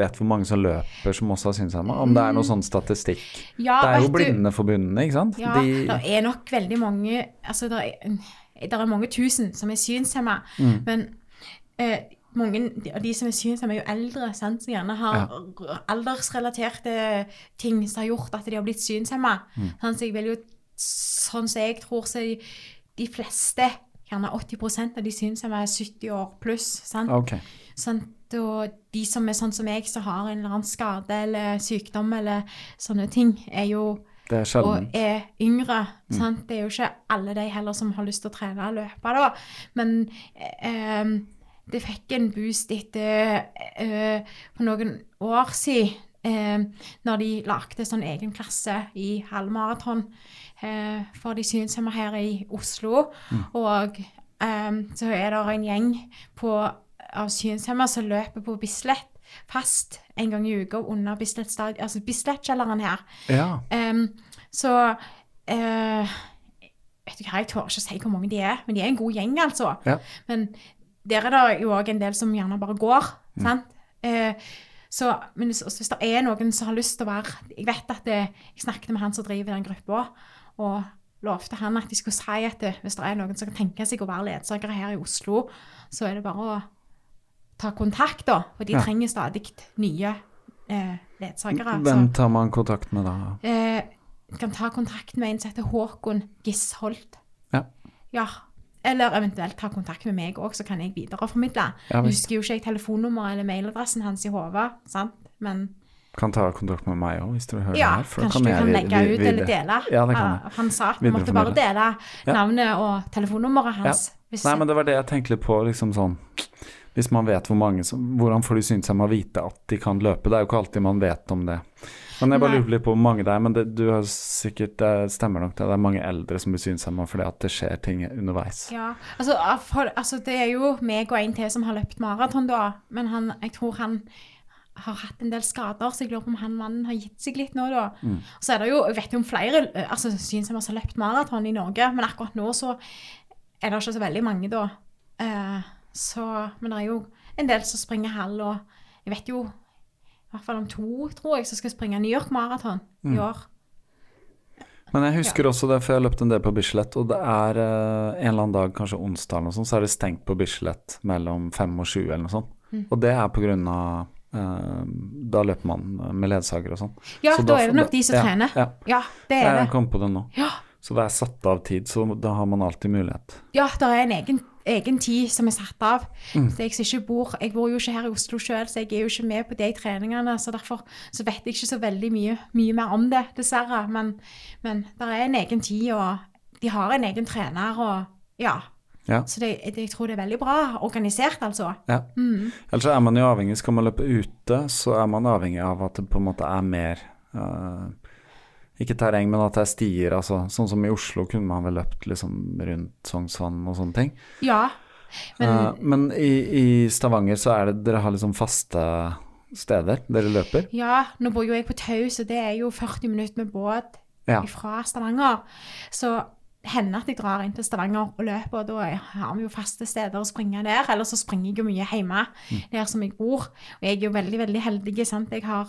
vet hvor mange som løper som også har synshemma? Om det er noe sånn statistikk? Ja, Det er jo Blindeforbundet, ikke sant? Ja, De, det er nok veldig mange Altså, det er, er mange tusen som er synshemma, Mm. men eh, mange av de som er synshemma, er jo eldre, sant, som gjerne har aldersrelaterte ting som har gjort at de har blitt synshemma. Mm. Sant, Så jeg vil jo, sånn som jeg tror, så de fleste, gjerne 80% av de syns jeg var 70 år pluss. sant? Okay. Sånn, Og de som er sånn som jeg, som har en eller annen skade eller sykdom eller sånne ting, er jo er og er yngre. Sant? Det er jo ikke alle de heller som har lyst til å trene og løpe, da. Men eh, det fikk en boost etter eh, for noen år siden. Eh, når de lagde sånn egen klasse i halvmaraton eh, for de synshemma her i Oslo. Og eh, så er det en gjeng på, av synshemma som løper på Bislett fast en gang i uka under Bislett altså Bislett-kjelleren her. Ja. Em, så eh, Vet du hva, jeg tør ikke å si hvor mange de er, men de er en god gjeng, altså. Ja. Men der er det jo òg en del som gjerne bare går. sant? Eh, så, men hvis, hvis det er noen som har lyst til å være Jeg vet at det, jeg snakket med han som driver den gruppa, og lovte han at de skulle si at det, hvis det er noen som kan tenke seg å være ledsagere her i Oslo, så er det bare å ta kontakt, da. For de Ja. trenger stadig nye eh, ledsagere. Hvem tar man kontakt med da? eh, kan ta kontakt med en som heter Håkon Gisholt. Ja. Ja. Eller eventuelt ta kontakt med meg òg, så kan jeg videreformidle. Ja, Jeg husker jo ikke jeg telefonnummeret eller mailadressen hans i hodet, sant? men Kan ta kontakt med meg òg, hvis du hører ja, her. for kanskje kanskje du kan jeg, legge vi- ut vi- eller dele. Ja, det kan Ja, jeg. Han sa at vi måtte bare dele Ja. navnet og telefonnummeret hans. Hvis, Nei, men det var det jeg tenkte på. liksom sånn Hvis man vet hvor mange som Hvordan får de synshemma vite at de kan løpe? Det er jo ikke alltid man vet om det. Men jeg bare lurer litt på hvor mange det er. Men det, du har sikkert Det stemmer nok det. Det er mange eldre som blir synshemma fordi at det skjer ting underveis. Ja, altså, for, altså det er jo meg og en til som har løpt maraton da, men han, jeg tror han, har hatt en del skader, så jeg lurer på om han mannen har gitt seg litt nå, da. Mm. Så er det jo, jeg vet jo om flere altså, synshemmede som har løpt maraton i Norge, men akkurat nå så er det ikke så veldig mange, da. Eh, så, men det er jo en del som springer halv, og jeg vet jo i hvert fall om to, tror jeg, som skal springe New York Maraton Mm. i år. Men jeg husker også det, for jeg har løpt en del på Bislett, og det er eh, en eller annen dag, kanskje onsdag eller noe sånt, så er det stengt på Bislett mellom fem og sju eller noe sånt. Mm. Og det er på grunn av Da løper man med ledsager og sånn. Ja, Så da er det nok de som ja, trener. Ja, Ja, det er det. jeg kom på det nå. Ja. Så det er satt av tid, så da har man alltid mulighet. Ja, det er en egen, egen tid som er satt av. Mm. Så jeg, bor, jeg bor jo ikke her i Oslo sjøl, så jeg er jo ikke med på de treningene. Så derfor så vet jeg ikke så veldig mye, mye mer om det, dessverre. Men, men det er en egen tid, og de har en egen trener. og ja. Ja. Så det, jeg tror det er veldig bra organisert, altså. Ja. Ellers er man jo avhengig, skal man løpe ute, så er man avhengig av at det på en måte er mer uh, Ikke terreng, men at det er stier. Altså, sånn som i Oslo kunne man vel løpt liksom rundt Sognsvann og sånne ting. Ja. Men uh, men i, i Stavanger så er det dere har liksom faste steder dere løper? ja, nå bor jo jeg på Tau, så det er jo 40 minutter med båt Ja. fra Stavanger. Så hender at jeg drar inn til Stavanger og løper, og da har vi jo faste steder å springe der. Eller så springer jeg jo mye hjemme, der som jeg bor. Og jeg er jo veldig, veldig heldig. sant? Jeg har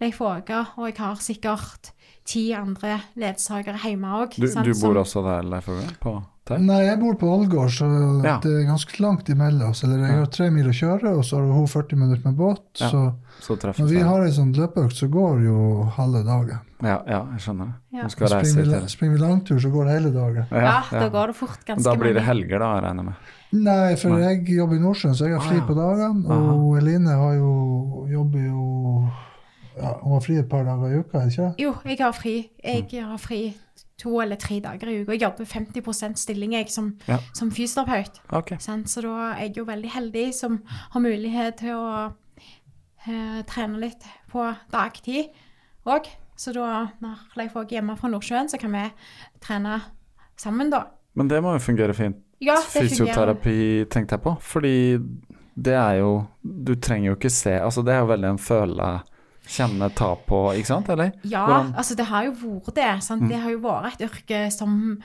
Leif Åge, og jeg har sikkert ti andre ledsagere hjemme òg. Du, du bor også der, Leif Åge? På Tau? Nei, jeg bor på Ålgård, så Ja. det er ganske langt imellom oss. Eller jeg har tre mil å kjøre, og så har hun 40 minutter med båt. Ja. Så Så treffes når vi har ei sånn løpeøkt, så går jo halve dagen. Ja, ja, jeg skjønner. Ja. Skal reise Springer vi, springer vi langtur, så går det hele dagen. Ja, da går det fort ganske Da blir det helger, da, regner jeg med. Nei, for Nei. jeg jobber i Nordsjøen, så jeg har fri Ah, ja. på dagene. Aha. Og Eline har jo, jobber jo ja, Hun har fri et par dager i uka, ikke Jo, jeg har fri. Jeg har fri to eller tre dager i uka. Jeg jobber 50% stilling jeg som, Ja. som fysioterapeut. Okay. Så da er jeg jo veldig heldig som har mulighet til å uh, trene litt på dagtid òg. Så da, når Leif Åge er hjemme fra Nordsjøen, så kan vi trene sammen, da. Men det må jo fungere fint. Ja, det fungerer. Fysioterapi tenkte jeg på, fordi det er jo Du trenger jo ikke se Altså, det er jo veldig en føle, kjenne, ta på, ikke sant, eller? Ja, Hvordan- altså det har jo vært det. Sant? Det har jo vært et yrke som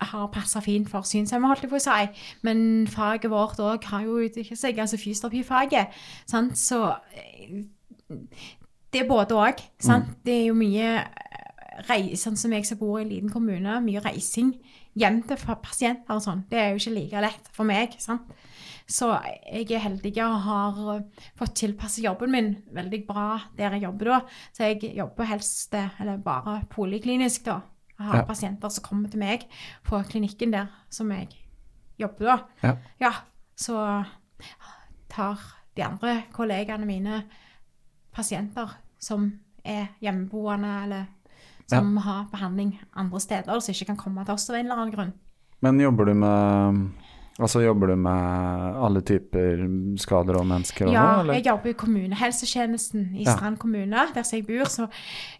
har passa fint for synshemmede, holdt jeg på å si. Men faget vårt òg har jo utviklet seg, altså fysioterapifaget. Sant? Så eh, det er både òg. Det er jo mye reising, sånn som jeg som bor i en liten kommune, mye reising hjem til pasienter og sånn. Det er jo ikke like lett for meg. sant? Så jeg er heldig og har eh, fått tilpasset jobben min veldig bra der jeg jobber da. Så jeg jobber helst, eh, eller bare poliklinisk da. Jeg har Ja. pasienter som kommer til meg på klinikken der som jeg jobber da. Ja. Ja, så tar de andre kollegaene mine pasienter som er hjemmeboende, eller som har behandling andre steder, som ikke kan komme til oss av en eller annen grunn. Men jobber du med Altså jobber du med alle typer skader og mennesker og Ja, noe, eller? jeg jobber i kommunehelsetjenesten i Ja. Strand kommune, der jeg bor. Så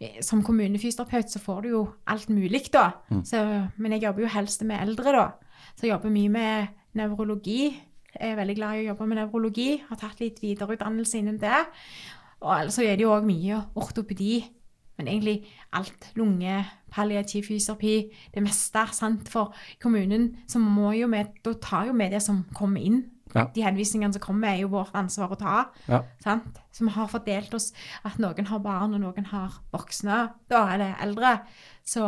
eh, som kommunefysioterapeut så får du jo alt mulig, da. Mm. Så, men jeg jobber jo helst med eldre, da. Så jeg jobber mye med nevrologi. Jeg er veldig glad i å jobbe med nevrologi. Har tatt litt videreutdannelse innen det. Og ellers er det jo òg mye ortopedi. Men egentlig alt. Lunge, palliativ fysioterapi, det meste. sant? For kommunen så må jo vi, da tar jo vi det som kommer inn. Ja. De henvisningene som kommer, er jo vårt ansvar å ta. Ja. Sant? Så vi har fordelt oss at noen har barn, og noen har voksne. Da er det eldre. Så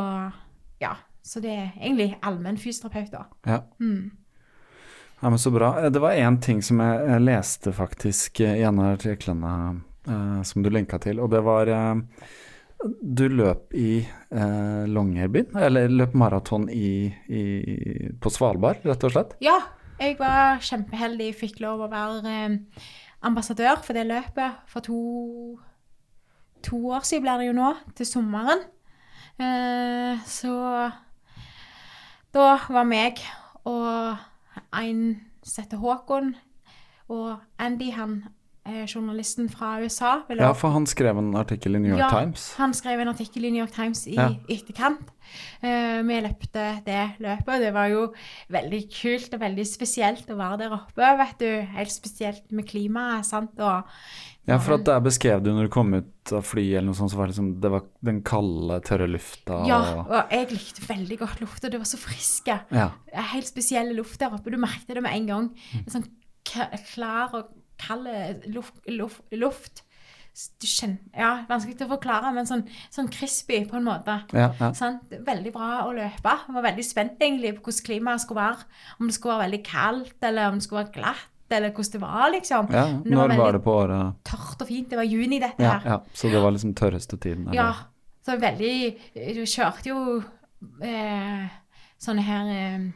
ja. Så det er egentlig allmennfysioterapeuter. Ja. Mm. ja, men så bra. Det var én ting som jeg, leste faktisk i en av artiklene eh, som du lenka til, og det var uh, Du løp i uh, Longyearbyen, eller løp maraton i, i, på Svalbard, rett og slett? Ja, jeg var kjempeheldig. Fikk lov å være ambassadør for det løpet for to, to år siden, blir det jo nå, til sommeren. Så da var meg og en som heter Håkon, og Andy, han journalisten fra USA. Ja, for han skrev en artikkel i New York Ja, Times. Han skrev en artikkel i New York Times i Ja. etterkant. Eh, vi løpte det løpet, og det var jo veldig kult og veldig spesielt å være der oppe, vet du. Helt spesielt med klimaet, sant. Og Ja, for at der beskrev du når du kom ut av flyet eller noe sånt, så var det liksom det var den kalde, tørre lufta Ja, og og jeg likte veldig godt lufta. Det var så friske. Ja. Helt spesiell luft der oppe. Du merket det med en gang. Mm. En sånn klar og kald luft. luft, luft. Ja, Vanskelig til å forklare, men sånn, sånn crispy på en måte. Ja, ja. Sånn, Veldig bra å løpe. Jeg var veldig spent egentlig på hvordan klimaet skulle være. Om det skulle være veldig kaldt, eller om det skulle være glatt, eller hvordan det var, liksom. ja. Men Når var det på året? Tørt og fint. Det var juni, dette her. ja. Så det var liksom tørreste tiden? eller? Ja, så veldig Du kjørte jo eh, sånne her eh,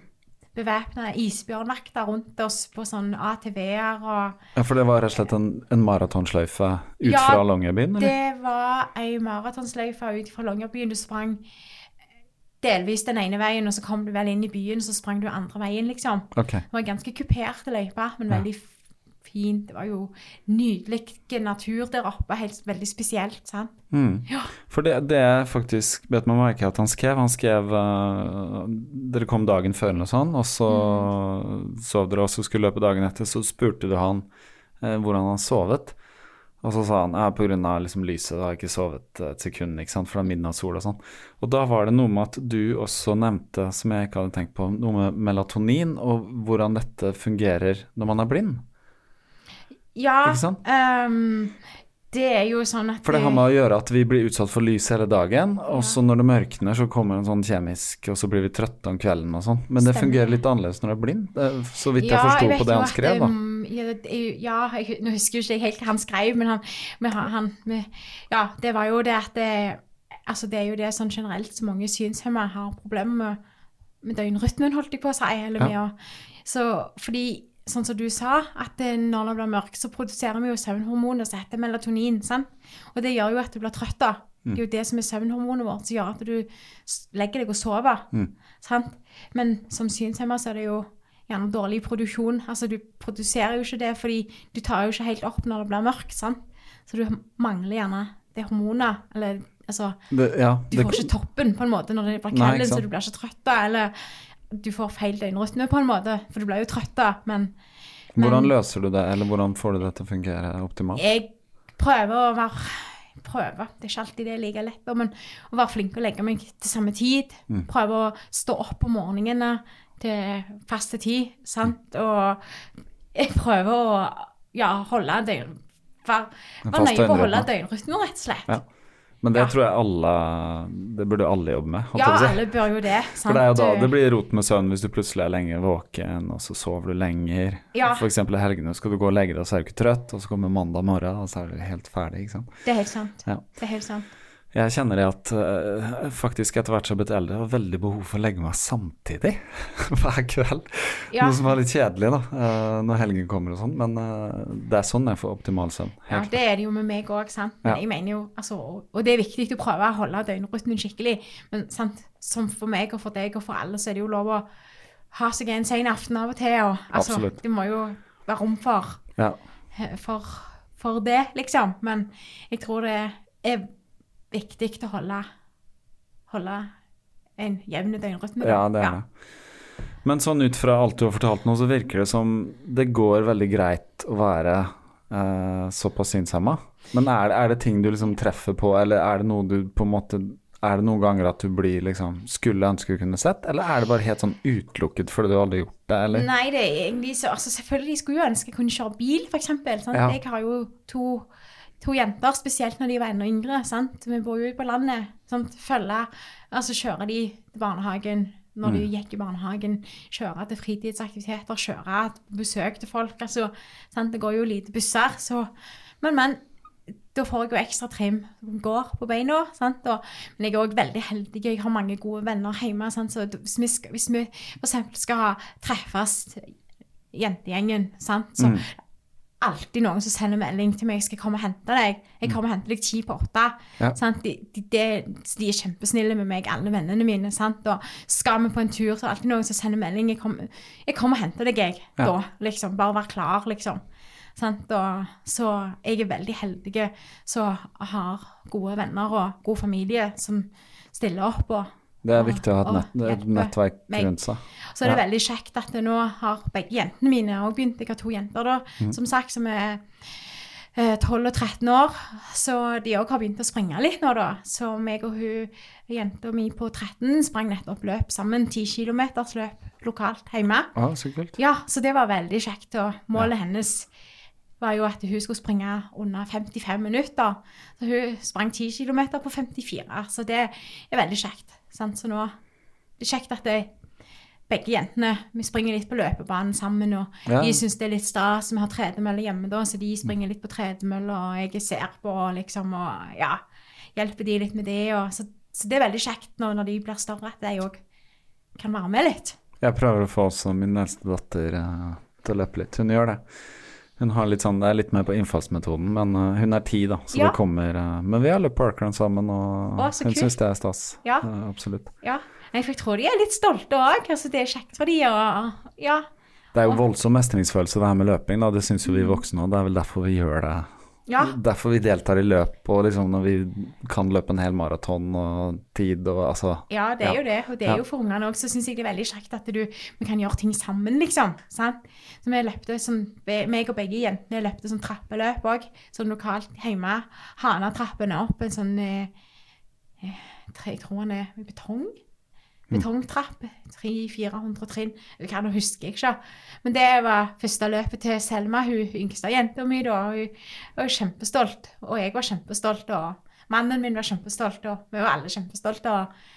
bevæpna isbjørnvakter rundt oss på sånn ATV-er og Ja, For det var rett og slett en, en maratonsløyfe ut Ja, fra Longyearbyen, eller? Det var ei maratonsløyfe ut fra Longyearbyen. Du sprang delvis den ene veien, og så kom du vel inn i byen, så sprang du andre veien, liksom. Okay. Det var ganske kuperte løyper, men Ja. veldig fint. Det var jo nydelig natur der oppe, helt veldig spesielt, sant? Mm. Ja. For det, det er faktisk bet meg merke at han skrev. Han skrev uh, Dere kom dagen før eller sånt, og så Mm. sov dere, og så skulle løpe dagen etter, så spurte du han uh, hvordan han sovet. Og så sa han ja, pga. Liksom lyset har jeg ikke sovet et sekund, ikke sant, for det er midnattssol og sånn. Og da var det noe med at du også nevnte, som jeg ikke hadde tenkt på, noe med melatonin, og hvordan dette fungerer når man er blind. Ja, Ikke sant? Um, det er jo sånn at For det har med å gjøre at vi blir utsatt for lys hele dagen, og så når det mørkner, så kommer en sånn kjemisk, og så blir vi trøtte om kvelden og sånn. Men det fungerer litt annerledes når du er blind, så vidt jeg Ja, forsto på det han skrev, da. um, ja, jeg, nå husker jeg ikke helt hva han skrev, men han, men han, han med, Ja, det var jo det at det, Altså, det er jo det sånn generelt så mange synshemmede har problemer med, med døgnrytmen, holdt jeg på å si. Eller med å Så fordi Sånn som du sa, at eh, når det blir mørkt, så produserer vi jo søvnhormoner som heter melatonin. sant? Og det gjør jo at du blir trøtt. da. Det er jo det som er søvnhormonet vårt, som gjør at du legger deg og sover. Sant? Men som synshemma så er det jo gjerne dårlig produksjon. Altså du produserer jo ikke det, fordi du tar jo ikke helt opp når det blir mørkt. sant? Så du mangler gjerne det hormonet. Eller altså Det, ja, Du det, får ikke toppen på en måte når det blir kveld, så du blir ikke trøtt. da, Eller du får feil døgnrytme på en måte, for du blir jo trøtt da. Men hvordan men- løser du det, eller hvordan får du det til å fungere optimalt? jeg prøver å være Prøver, det er ikke alltid det er like lett, men å være flink å legge meg til samme tid. Mm. Prøve å stå opp om morgenene til faste tid, sant. Og jeg prøver å ja, holde døgn... Være, nøye på å holde døgnrytme. døgnrytmen, rett og slett. Ja. Men det Ja. tror jeg alle Det burde alle jobbe med. Ja, si. alle bør jo det. Sant? For det er jo da det blir rot med søvn hvis du plutselig er lenge våken, og så sover du lenger. Ja. Eksempel i helgene skal du gå og legge deg, så er du ikke trøtt, og så kommer mandag morgen, og så er du helt ferdig, ikke sant. Det er helt sant. Ja. Det er helt sant. Jeg kjenner det at uh, faktisk etter hvert som jeg har blitt eldre, har veldig behov for å legge meg samtidig hver kveld. Ja. Noe som er litt kjedelig da, uh, når helgen kommer og sånn, men uh, det er sånn jeg får optimal søvn. Ja, klart. det er det jo med meg òg, sant. Men Ja. jeg mener jo, altså, og det er viktig å prøve å holde døgnrytmen skikkelig. Men sant, som for meg og for deg og for alle, så er det jo lov å ha seg en sen aften av og til. Og, altså, Absolutt. Det må jo være rom for, Ja. for, for det, liksom. Men jeg tror det er viktig å holde, holde en jevn døgnrytme. Ja, det er det. Men sånn ut fra alt du har fortalt nå, så virker det som det går veldig greit å være eh, såpass synshemma. Men er det, er det ting du liksom treffer på, eller er det noe du på en måte Er det noen ganger at du blir liksom Skulle ønske du kunne sett, eller er det bare helt sånn utelukket fordi du aldri har gjort det, eller? Nei, det er egentlig så altså Selvfølgelig skulle jeg ønske jeg kunne kjøre bil, f.eks. Ja. Jeg har jo to, to jenter, spesielt når de var enda yngre. sant? Vi bor jo ute på landet. Sant? Følge Altså kjøre de til barnehagen når de gikk i barnehagen. Kjøre til fritidsaktiviteter, kjøre på besøk til folk. altså, sant? Det går jo lite busser, så Men, men. Da får jeg jo ekstra trim går på beina. Sant? Og, men jeg er òg veldig heldig. Jeg har mange gode venner hjemme. Sant? Så hvis vi, skal, hvis vi for eksempel skal treffes jentegjengen, sant? så alltid noen som sender melding til meg 'skal komme og hente deg'. 'Jeg kommer og henter deg ti på åtte'. Ja. Sant? De, de, de, de er kjempesnille med meg, alle vennene mine. Sant? Og skal vi på en tur, så er det alltid noen som sender melding 'jeg kommer, jeg kommer og henter deg', jeg. Ja. Da, liksom. Bare vær klar, liksom. Sant? Og, så jeg er veldig heldig som har gode venner og god familie som stiller opp. og Det er viktig å ha et, nett, et nettverk rundt seg. Så er det Ja. veldig kjekt at nå har begge jentene mine òg begynt. Jeg har to jenter, da, Mm. som sagt, som er eh, 12 og 13 år. Så de òg har begynt å springe litt nå, da. Så meg og hun jenta mi på 13 sprang nettopp løp sammen. 10 km løp lokalt hjemme. Å, så kult. Ja, så det var veldig kjekt. Og målet hennes var jo at hun skulle springe under 55 minutter. Så hun sprang 10 km på 54, så det er veldig kjekt. Sant? Så nå det er kjekt at jeg begge jentene vi springer litt på løpebanen sammen. Og Ja. de syns det er litt stas. Vi har tredemølle hjemme, da, så de springer litt på tredemølle, og jeg ser på liksom, og ja, hjelper de litt med det. Og, så, så det er veldig kjekt nå når de blir større, at de òg kan være med litt. Jeg prøver å få også min eldste datter uh, til å løpe litt. Hun gjør det. Hun har litt sånn, Det er litt mer på innfallsmetoden, men uh, hun er ti, da, så Ja. det kommer uh, Men vi har løpt parkrun sammen, og Å, hun syns det er stas. Ja. Uh, absolutt. Ja, Nei, for jeg tror de er litt stolte òg. Altså, det er kjekt for de og Ja. Det er jo voldsom mestringsfølelse det her med løping, da. Det syns jo vi voksne òg. Det er vel derfor vi gjør det. Ja. Derfor vi deltar i løp, og liksom når vi kan løpe en hel maraton og tid og altså Ja, det er Ja. jo det. Og det er jo for ungene òg, så syns jeg det er veldig kjekt at du, vi kan gjøre ting sammen, liksom. Sant? Så vi løpte som meg og begge jentene løpte sånn trappeløp òg, sånn lokalt hjemme. Hanatrappene opp en sånn eh, eh, Jeg tror han er betong. Betongtrapp. 300-400 trinn. Hva nå husker jeg ikke. Men det var første løpet til Selma, hun yngste jenta mi. da, Hun var kjempestolt. Og jeg var kjempestolt. Og mannen min var kjempestolt. Og vi var alle kjempestolte. Og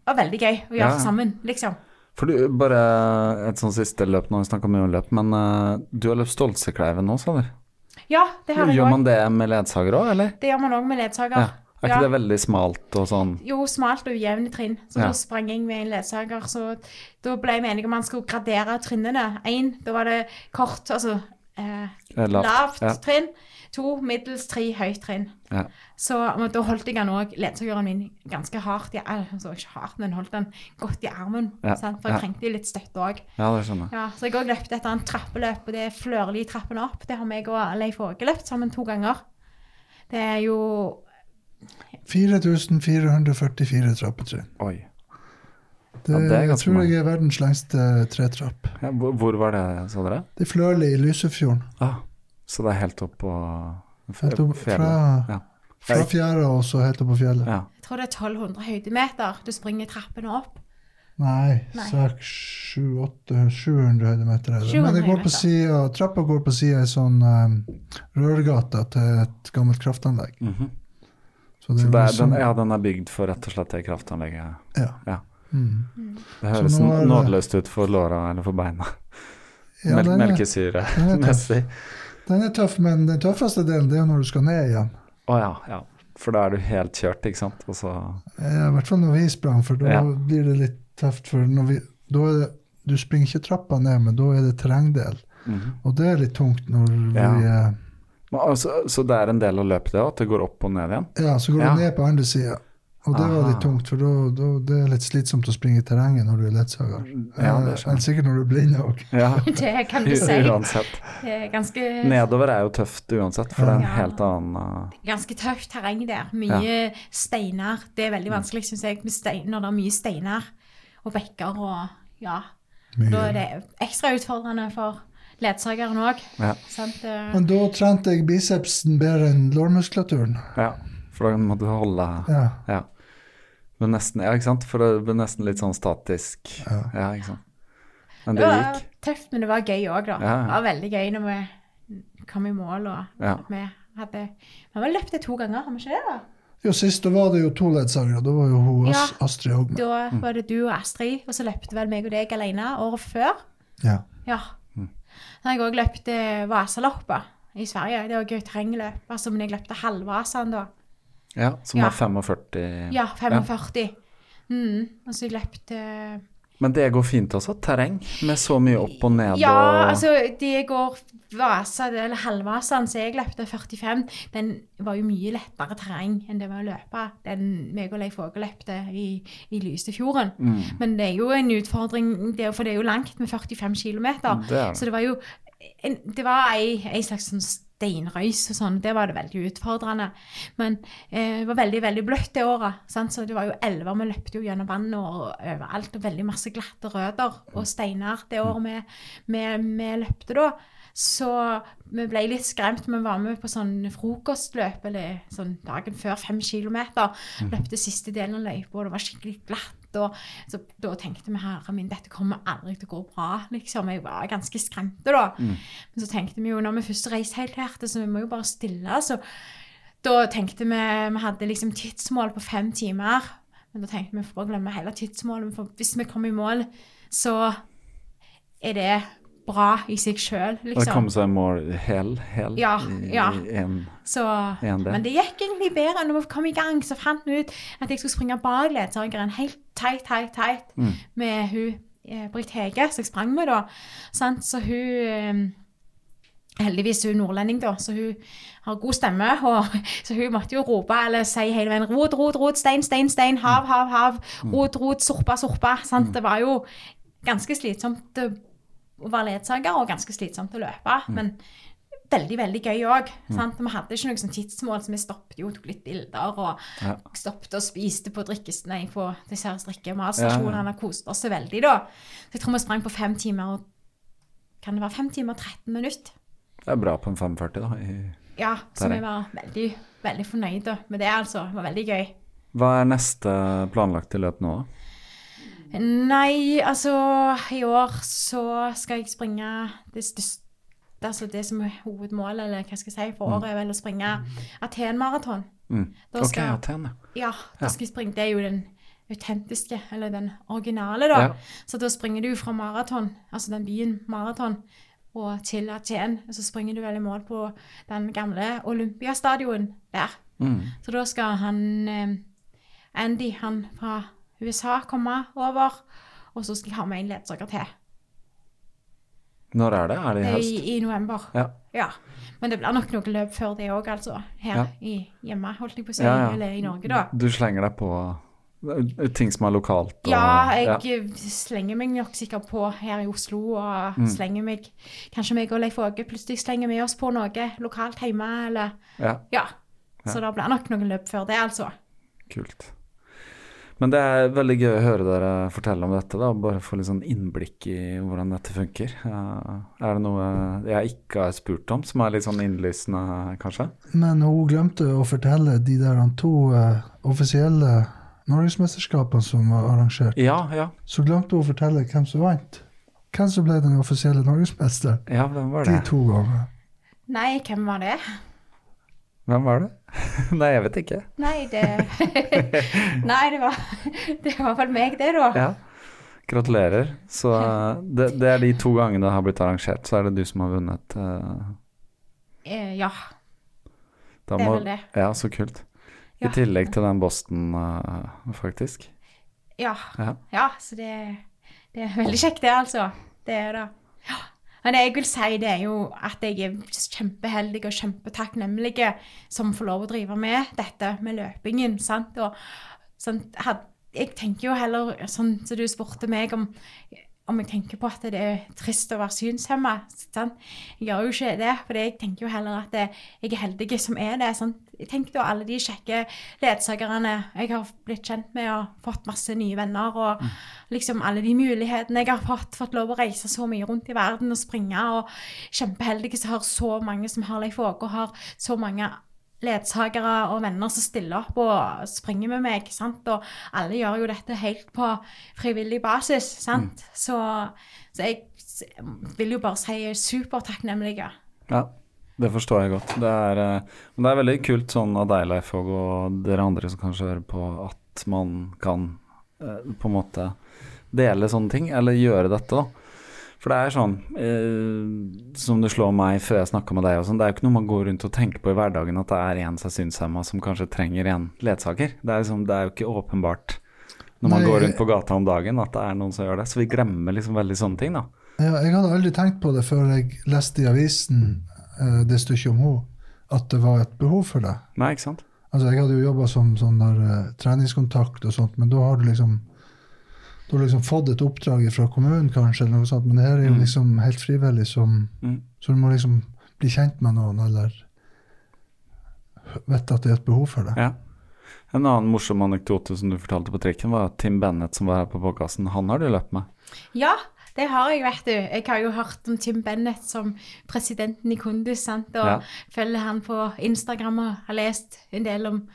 det var veldig gøy å gjøre Ja. det sammen, liksom. For du, bare et sånt siste løp nå, vi snakka mye om løp, men uh, du har løpt Stoltsekleiven nå, sa du? Ja, det har jeg Gjør man det med ledsager òg, eller? Det gjør man òg med ledsager. Ja. Er ikke Ja. det veldig smalt og sånn? Jo, smalt og ujevne trinn. Så Ja. da sprang jeg med en ledsager. Så da ble vi enige om man skulle gradere trinnene. Én, da var det kort, altså eh, lavt, lavt ja. trinn. To, middels, tre, høyt trinn. Ja. Så da holdt jeg den òg, ledsageren min, ganske hardt. i altså ikke hardt, men holdt den godt i armen. For jeg ja. trengte litt støtte òg. ja, det skjønner jeg. Ja, så jeg òg løpte etter en trappeløp, og det er Flørli-trappen opp. Det har meg og Leif Åge løpt sammen to ganger. Det er jo 4444 trappetrinn. Oi. Det, Ja, det er ganske tror mange. jeg er verdens lengste tretrapp. Ja, hvor, hvor var det, sa dere? Det er Flørli i Lysefjorden. Ah, så det er helt opp på Helt opp fjellet? fra, Ja. fra fjæra og så helt opp på fjellet. ja. Jeg tror det er 1200 høydemeter. Du springer trappene opp. Nei, Nei. seks, sju, åtte, 700 høydemeter er det. Men det går på siden, trappa går på sida i sånn um, rørgate til et gammelt kraftanlegg. Mhm. Så det Så er det den, ja, den er bygd for rett og slett det kraftanlegget? ja. Ja. Mm. Det høres nå det- nådeløst ut for låra eller for beina. Ja, Mel den, Melkesyre-messig. den er tøff, men den tøffeste delen det er når du skal ned igjen. Å ja, ja. For da er du helt kjørt, ikke sant? Og så Ja, I hvert fall når vi sprang, for da Ja. blir det litt tøft. For når vi, da er det, du springer ikke trappa ned, men da er det terrengdel. Mhm. Og det er litt tungt når Ja. vi eh, Men altså, Så det er en del av løpet, det òg? At det går opp og ned igjen? Ja, så går Ja. du ned på andre sida. Og det var Aha. litt tungt, for da, da, det er litt slitsomt å springe i terrenget når du er ledsager. Ja, det Eh, jeg. Eller sikkert når du er blind òg. Ja, Det kan du si. uansett. Det er ganske, Nedover er jo tøft uansett, for det er en helt annen uh, ganske tøft terreng der. Mye steiner. Det er veldig vanskelig, syns jeg, med stein, når det er mye steiner og bekker og ja. Da er det ekstra utfordrende for ledsageren òg. Ja. Men da trente jeg bicepsen bedre enn lårmuskulaturen. ja. For da må du holde Ja. Ja. Men nesten, ja, ikke sant? For det ble nesten litt sånn statisk. Ja. Ja, ikke sant. Men Det det var gikk. tøft, men det var gøy òg, da. Ja, ja. Det var veldig gøy når vi kom i mål og Ja. vi hadde Vi har vel løpt det to ganger, har vi ikke det? da? Jo, sist da var det jo to ledsagere. Da var jo hun Ja. Astrid òg med. Da var det du og Astrid, og så løpte vel meg og deg alene året før. Ja. Ja. Så jeg òg løpt Vasaloppet i Sverige. Det var gøy terrengløp. Altså, men jeg løpte halvvasaen da. Ja, som Ja. var 45 Ja, 45. Mm. Og så jeg løpte Men det går fint også, terreng, med så mye opp og ned Ja, og altså, det går Vasa, eller halvvasaen som jeg løpte, 45, den var jo mye lettere terreng enn det med å løpe. Den meg og Leif Åge løpte i, i Lysefjorden. Mm. Men det er jo en utfordring, det for det er jo langt med 45 km. Så det var jo en, det var ei, ei slags sånn steinrøys og sånn. Det var det veldig utfordrende. Men eh, det var veldig veldig bløtt det året. Sant? Så det var jo elver. Vi løpte jo gjennom vannet og overalt. Og veldig masse glatte røtter og steiner det året vi, vi, vi løpte da. Så vi ble litt skremt. Vi var med på sånn frokostløp eller sånn dagen før, fem kilometer. Løpte siste delen av løypa, og det var skikkelig glatt. Og så, da tenkte vi herre min, dette kommer aldri til å gå bra. liksom. Jeg var ganske skremte da. Men så tenkte vi jo når vi først reiste helt her, så vi må jo bare stille. Så da tenkte vi Vi hadde liksom tidsmål på fem timer. Men da tenkte vi for å glemme hele tidsmålet. For hvis vi kommer i mål, så er det bra i seg sjøl, liksom. Det kom seg i hell, hell hel Ja, ja. en Så, En det. men det gikk egentlig bedre. Når vi kom i gang, så fant vi ut at jeg skulle springe bak ledsageren helt teit, teit, teit Mm. med hun eh, Britt Hege, som jeg sprang med da. Sant? Så hun eh, Heldigvis hun nordlending, da, så hun har god stemme. Og, så hun måtte jo rope eller si hele veien 'rot, rot, rot, stein, stein, stein, hav, hav, hav'. Rot, rot, sorpa, sorpa. Sant? Det var jo ganske slitsomt å være ledsager og ganske slitsomt å løpe. Men veldig, veldig gøy òg. Vi hadde ikke noe sånn tidsmål, så vi stoppet jo og tok litt bilder. Og Ja. stoppet og spiste på drikkesnei på disse og Ja, ja. og koste oss veldig, da. Så jeg tror vi sprang på fem timer og Kan det være fem timer og 13 minutter? Det er bra på en 45, da. I, Ja, så vi var veldig, veldig fornøyde med det, altså. Det var veldig gøy. hva er neste planlagte løp nå, da? Nei, altså I år så skal jeg springe det største Altså det som er hovedmålet, eller hva skal jeg si, for året er vel å springe Aten-maraton. Mm. Da Ok, skal- Aten, ja. Da skal jeg springe. Det er jo den autentiske, eller den originale, da. Ja. Så da springer du fra maraton, altså den byen maraton, og til Aten. Så springer du vel i mål på den gamle Olympiastadion der. Mm. Så da skal han eh, Andy, han fra USA, komme over. Og så skal jeg ha med en ledsager til. Når er det? Er det i høst? i, i november. Ja. Ja. Men det blir nok noe løp før det òg, altså. Her Ja. i hjemme, holdt jeg på å si. Ja. Eller i Norge, da. Du slenger deg på eh, ting som er lokalt? Og, Ja, jeg ja. eh, slenger meg nok sikkert på her i Oslo, og Mm. slenger meg Kanskje meg og Leif Åge plutselig slenger med oss på noe lokalt hjemme, eller ja, Ja. Så det blir nok noen løp før det, altså. kult. Men det er veldig gøy å høre dere fortelle om dette, da. Bare få litt sånn innblikk i hvordan dette funker. Ja, er det noe jeg ikke har spurt om, som er litt sånn innlysende, kanskje? Men hun glemte å fortelle de der to uh, offisielle norgesmesterskapene som var arrangert. Ja, ja. Så glemte hun å fortelle hvem som vant. Hvem som ble den offisielle norgesmesteren Ja, hvem var de to ganger. Nei, hvem var det? Hvem var det? Nei, jeg vet ikke. Nei, det Nei, det var Det var vel meg, det, da. Ja. Gratulerer. Så eh, det, det er de to gangene det har blitt arrangert, så er det du som har vunnet. eh, Eh, ja. Det er vel det. Ja, så kult. I tillegg til den Boston, eh, faktisk. Ja. Ja. ja så det, det er veldig kjekt, det, altså. Det er det. Men det jeg vil si, det er jo at jeg er kjempeheldig og kjempetakknemlig som får lov å drive med dette med løpingen. sant? Og sånn, jeg tenker jo heller, sånn som du spurte meg om om jeg tenker på at det er trist å være synshemma. Jeg gjør jo ikke det, for jeg tenker jo heller at jeg er heldig som er det. sant? Jeg da alle de kjekke ledsagerne jeg har blitt kjent med og fått masse nye venner. Og liksom alle de mulighetene jeg har fått. Fått lov å reise så mye rundt i verden og springe. Og kjempeheldige som har så mange som har Leif Åge og har så mange ledsagere og venner som stiller opp og springer med meg. sant? Og alle gjør jo dette helt på frivillig basis. sant? Så, så jeg vil jo bare si er supertakknemlig. Ja, det forstår jeg godt. Det er, eh, men det er veldig kult sånn av deg, Leif og dere andre som kanskje hører på, at man kan eh, på en måte dele sånne ting, eller gjøre dette, da. For det er sånn, eh, som det slår meg før jeg snakka med deg og sånn, det er jo ikke noe man går rundt og tenker på i hverdagen at det er en synshemma som kanskje trenger en ledsager. Det er, liksom, det er jo ikke åpenbart når man Nei, går rundt på gata om dagen at det er noen som gjør det. Så vi glemmer liksom veldig sånne ting, da. Ja, jeg hadde aldri tenkt på det før jeg leste i avisen eh, det stykket om henne, at det var et behov for det. Nei, ikke sant? Altså, jeg hadde jo jobba som sånn der eh, treningskontakt og sånt, men da har du liksom Du har liksom fått et oppdrag fra kommunen, kanskje, eller noe sånt, men det her er jo Mm. liksom helt frivillig, som, Mm. så du må liksom bli kjent med noen, eller vite at det er et behov for det. Ja. En annen morsom anekdote som du fortalte på trikken, var at Tim Bennett, som var her på podkasten, han har du løpt med. Ja, det har jeg, vet du. Jeg har jo hørt om Tim Bennett som presidenten i Kundus, sant, og Ja. følger han på Instagram og har lest en del om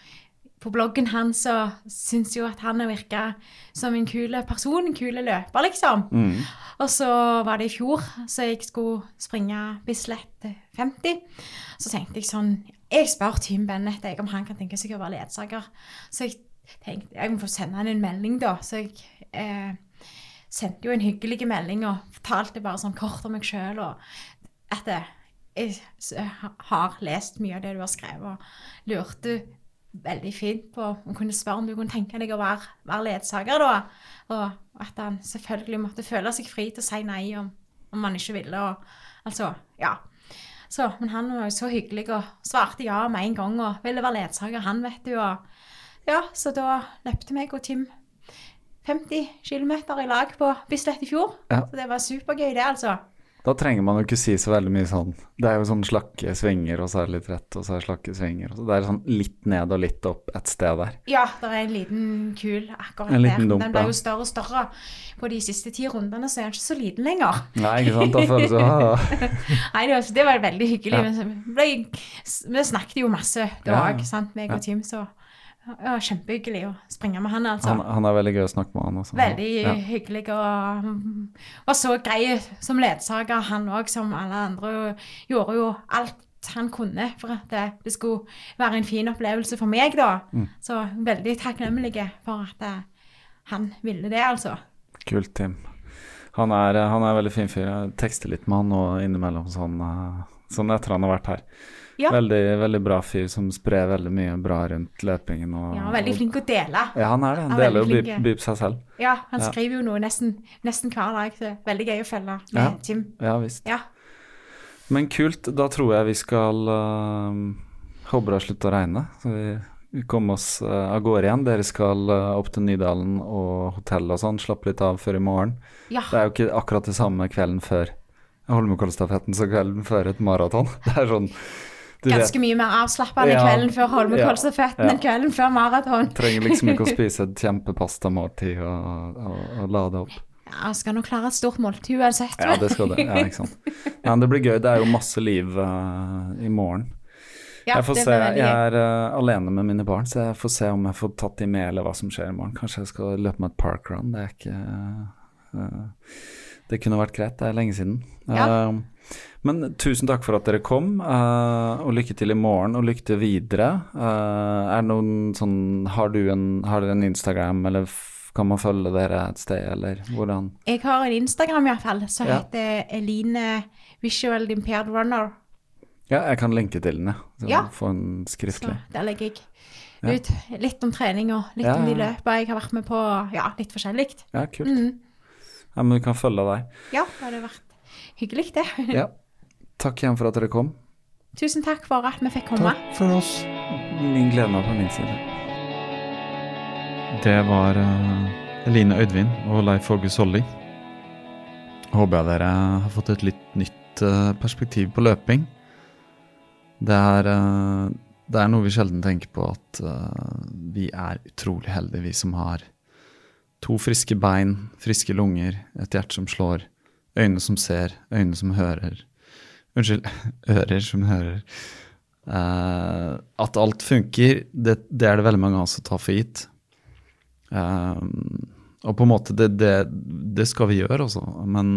på bloggen hans og syns jo at han har virka som en kul person, en kul løper, liksom. Mm. Og så var det i fjor, så jeg skulle springe Bislett 50. Så tenkte jeg sånn Jeg spør Tim Bennett jeg, om han kan tenke seg å være ledsager. Så jeg tenkte jeg må få sende han en melding, da. Så jeg eh, sendte jo en hyggelig melding og fortalte bare sånn kort om meg sjøl og at eh, jeg har lest mye av det du har skrevet, og lurte veldig fint på jeg kunne spørre om du kunne tenke deg å være, være ledsager, da. Og at han selvfølgelig måtte føle seg fri til å si nei om, om han ikke ville. Og, altså, ja. Så, men han var jo så hyggelig og svarte ja med en gang og ville være ledsager, han, vet du. Og, ja, så da løpte meg og Tim 50 km i lag på Bislett i fjor. Ja. Så det var supergøy, det, altså. Da trenger man jo ikke si så veldig mye sånn. Det er jo sånn slakke svinger, og så er det litt rett, og så er det slakke svinger. Og så det er sånn litt ned og litt opp et sted der. Ja, det er en liten kul akkurat En liten der. dump, den ble jo større og større. På de siste ti rundene så er den ikke så liten lenger. Nei, ikke sant. Da føles det ah. Nei, det var, det var veldig hyggelig. Ja. Vi snakket jo masse da Ja, òg, ja. sant, meg Ja. og Tim. Så ja, kjempehyggelig å springe med han, altså. han, han er veldig gøy å snakke med, han også. Veldig Ja. hyggelig og mm, var så grei som ledsager, han òg, som alle andre. Gjorde jo alt han kunne for at det, det skulle være en fin opplevelse for meg, da. Mm. Så veldig takknemlig for at eh, han ville det, altså. Kult, Tim. Han er, han er veldig fin fyr. Jeg tekster litt med han og innimellom, sånn, eh, sånn etter han har vært her. Ja. Veldig, veldig bra fyr som sprer veldig mye bra rundt løpingen. Og, Ja, veldig flink å dele. Ja, han er det. Han han deler jo by, by på seg selv. Ja, han Ja. skriver jo noe nesten, nesten hver dag. Så veldig gøy å følge med Ja. Tim. Ja visst. Ja. Men kult. Da tror jeg vi skal uh, Håper det har sluttet å regne. Så vi, kommer oss uh, av gårde igjen. Dere skal uh, opp til Nydalen og hotell og sånn. Slappe litt av før i morgen. ja. Det er jo ikke akkurat det samme kvelden før Holmenkollstafetten som kvelden før et maraton. Det er sånn Ganske mye mer avslappende Ja. kvelden før Holmenkollstafetten Ja. enn kvelden før maraton. trenger liksom ikke å spise et kjempepastamåltid og, og, og lade opp. Ja, skal nå klare et stort måltid uansett. Ja, det skal det. Ja, ikke sant. Men det blir gøy. Det er jo masse liv uh, i morgen. Ja, jeg får se. Jeg er uh, alene med mine barn, så jeg får se om jeg får tatt de med, eller hva som skjer i morgen. Kanskje jeg skal løpe med et parkrun. Det er ikke uh, Det kunne vært greit. Det er lenge siden. Ja. Men tusen takk for at dere kom, uh, og lykke til i morgen, og lykke til videre. Uh, er det noen sånn Har du en, har dere en Instagram, eller kan man følge dere et sted, eller hvordan? Jeg har en Instagram iallfall som Ja. heter Eline Visual Impaired Runner. Ja, jeg kan linke til den, jeg. Så Ja. Få en Så skriftlig. der legger jeg Ja. ut litt om trening og litt Ja, om de løpene jeg har vært med på. Ja, litt forskjellig. Ja, kult. Mm. Ja, men vi kan følge deg. Ja, det hadde vært hyggelig, det. Ja. Takk igjen for at dere kom. Tusen takk for at vi fikk komme. Takk for oss. Min glede var på min side. Det var eh, Eline Øydvin og Leif Åge Solli. Håper jeg dere har fått et litt nytt eh, perspektiv på løping. Det er, eh, det er noe vi sjelden tenker på, at vi er utrolig heldige, vi som har to friske bein, friske lunger, et hjerte som slår, øyne som ser, øyne som hører. Unnskyld, ører som hører. Uh, at alt funker, det, det er det veldig mange av oss som tar for gitt. Uh, og på en måte, det, det, det skal vi gjøre også, men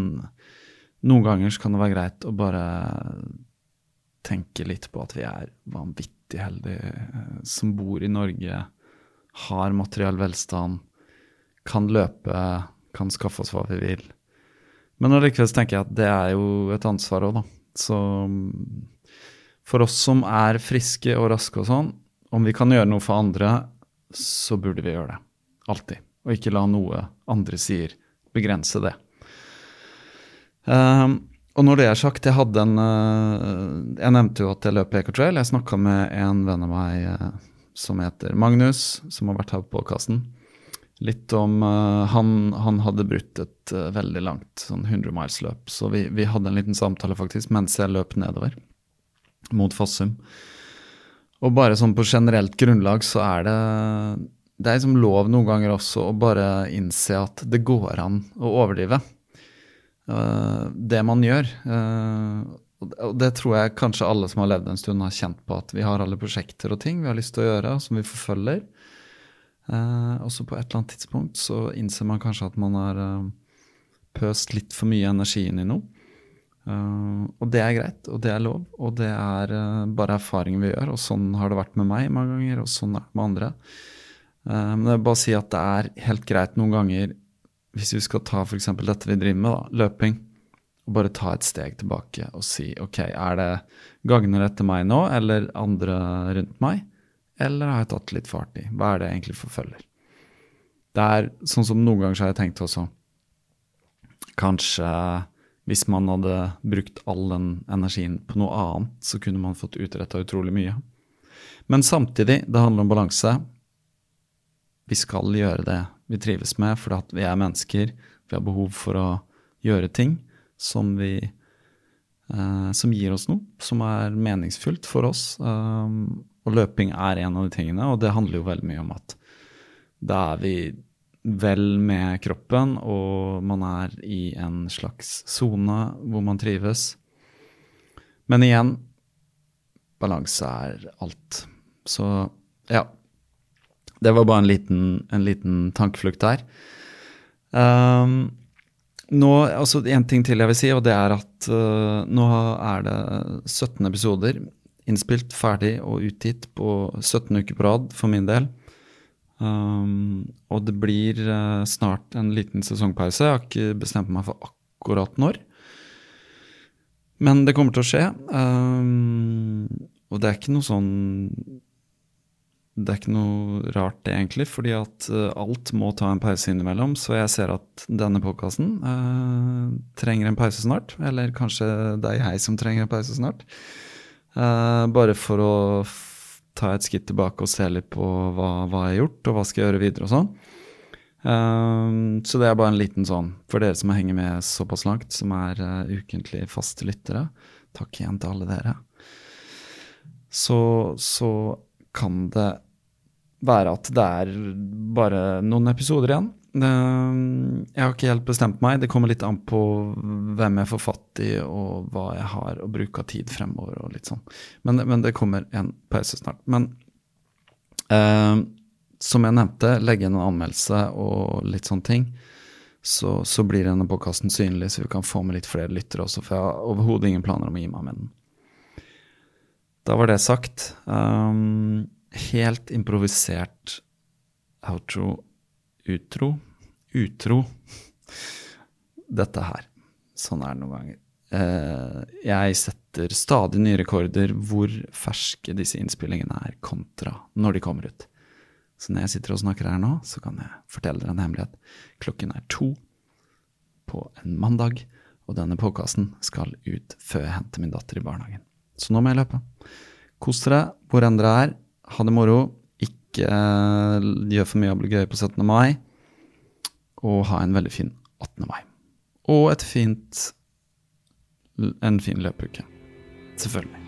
noen ganger så kan det være greit å bare tenke litt på at vi er vanvittig heldige eh, som bor i Norge, har materiell velstand, kan løpe, kan skaffe oss hva vi vil. Men allikevel tenker jeg at det er jo et ansvar òg, da. Så mm, for oss som er friske og raske og sånn, om vi kan gjøre noe for andre, så burde vi gjøre det. Alltid. Og ikke la noe andre sier begrense det. Um, og når det er sagt, jeg hadde en uh, Jeg nevnte jo at jeg løp Ecotrail. Jeg snakka med en venn av meg uh, som heter Magnus, som har vært her på podkasten. Litt om uh, han, han, hadde brutt et uh, veldig langt sånn 100 miles-løp. Så vi, vi, hadde en liten samtale faktisk mens jeg løp nedover mot Fossum. Og bare sånn på generelt grunnlag så er det Det er liksom lov noen ganger også å bare innse at det går an å overdrive uh, det man gjør. og det tror jeg kanskje alle som har levd en stund, har kjent på. At vi har alle prosjekter og ting vi har lyst til å gjøre, som vi forfølger. Uh, og så på et eller annet tidspunkt så innser man kanskje at man har uh, pøst litt for mye energi inn i noe. Uh, og det er greit, og det er lov, og det er bare erfaringer vi gjør. Og sånn har det vært med meg mange ganger, og sånn er det med andre. men jeg vil bare si at det er helt greit noen ganger, hvis vi skal ta f.eks. dette vi driver med, da, løping, og bare ta et steg tilbake og si ok, er det gagner dette meg nå, eller andre rundt meg? Eller har jeg tatt litt fart i? Hva er det jeg egentlig forfølger? Det er sånn som noen ganger har jeg tenkt også Kanskje hvis man hadde brukt all den energien på noe annet, så kunne man fått utretta utrolig mye. Men samtidig, det handler om balanse. Vi skal gjøre det vi trives med, for vi er mennesker. Vi har behov for å gjøre ting som vi eh, Som gir oss noe, som er meningsfullt for oss. Um, og løping er en av de tingene, og det handler jo veldig mye om at da er vi vel med kroppen, og man er i en slags sone hvor man trives. Men igjen, balanse er alt. Så ja. Det var bare en liten, en liten tankeflukt der. Um, nå, altså En ting til jeg vil si, og det er at uh, nå er det 17 episoder innspilt, ferdig og utgitt på 17 uker på rad for min del. Um, og det blir uh, snart en liten sesongpause. Jeg har ikke bestemt meg for akkurat når. Men det kommer til å skje. Um, og det er ikke noe sånn Det er ikke noe rart, det, egentlig, fordi at uh, alt må ta en pause innimellom. Så jeg ser at denne podkasten uh, trenger en pause snart. Eller kanskje det er jeg som trenger en pause snart. Uh, bare for å ta et skritt tilbake og se litt på hva, hva jeg har gjort, og hva skal jeg gjøre videre og sånn. Uh, så det er bare en liten sånn for dere som henger med såpass langt, som er uh, ukentlig faste lyttere. Takk igjen til alle dere. Så, så kan det være at det er bare noen episoder igjen. Jeg har ikke helt bestemt meg. Det kommer litt an på hvem jeg får fatt i, og hva jeg har å bruke av tid fremover. og litt sånn. Men, men det kommer en pause snart. Men eh, som jeg nevnte, legge inn en anmeldelse og litt sånne ting. Så, så blir denne påkasten synlig, så vi kan få med litt flere lyttere også. For jeg har overhodet ingen planer om å gi meg med den. Da var det sagt. Um, helt improvisert outro utro Utro Dette her. Sånn er det noen ganger. Uh, jeg setter stadig nye rekorder hvor ferske disse innspillingene er kontra når de kommer ut. Så når jeg sitter og snakker her nå, så kan jeg fortelle dere en hemmelighet. Klokken er to på en mandag, og denne påkassen skal ut før jeg henter min datter i barnehagen. Så nå må jeg løpe. Kos dere hvor enn dere er. Ha det moro. Ikke uh, gjør for mye ablegøye på 17. mai og ha en veldig fin 18. mai. Og et fint, en fin løpeuke. Selvfølgelig.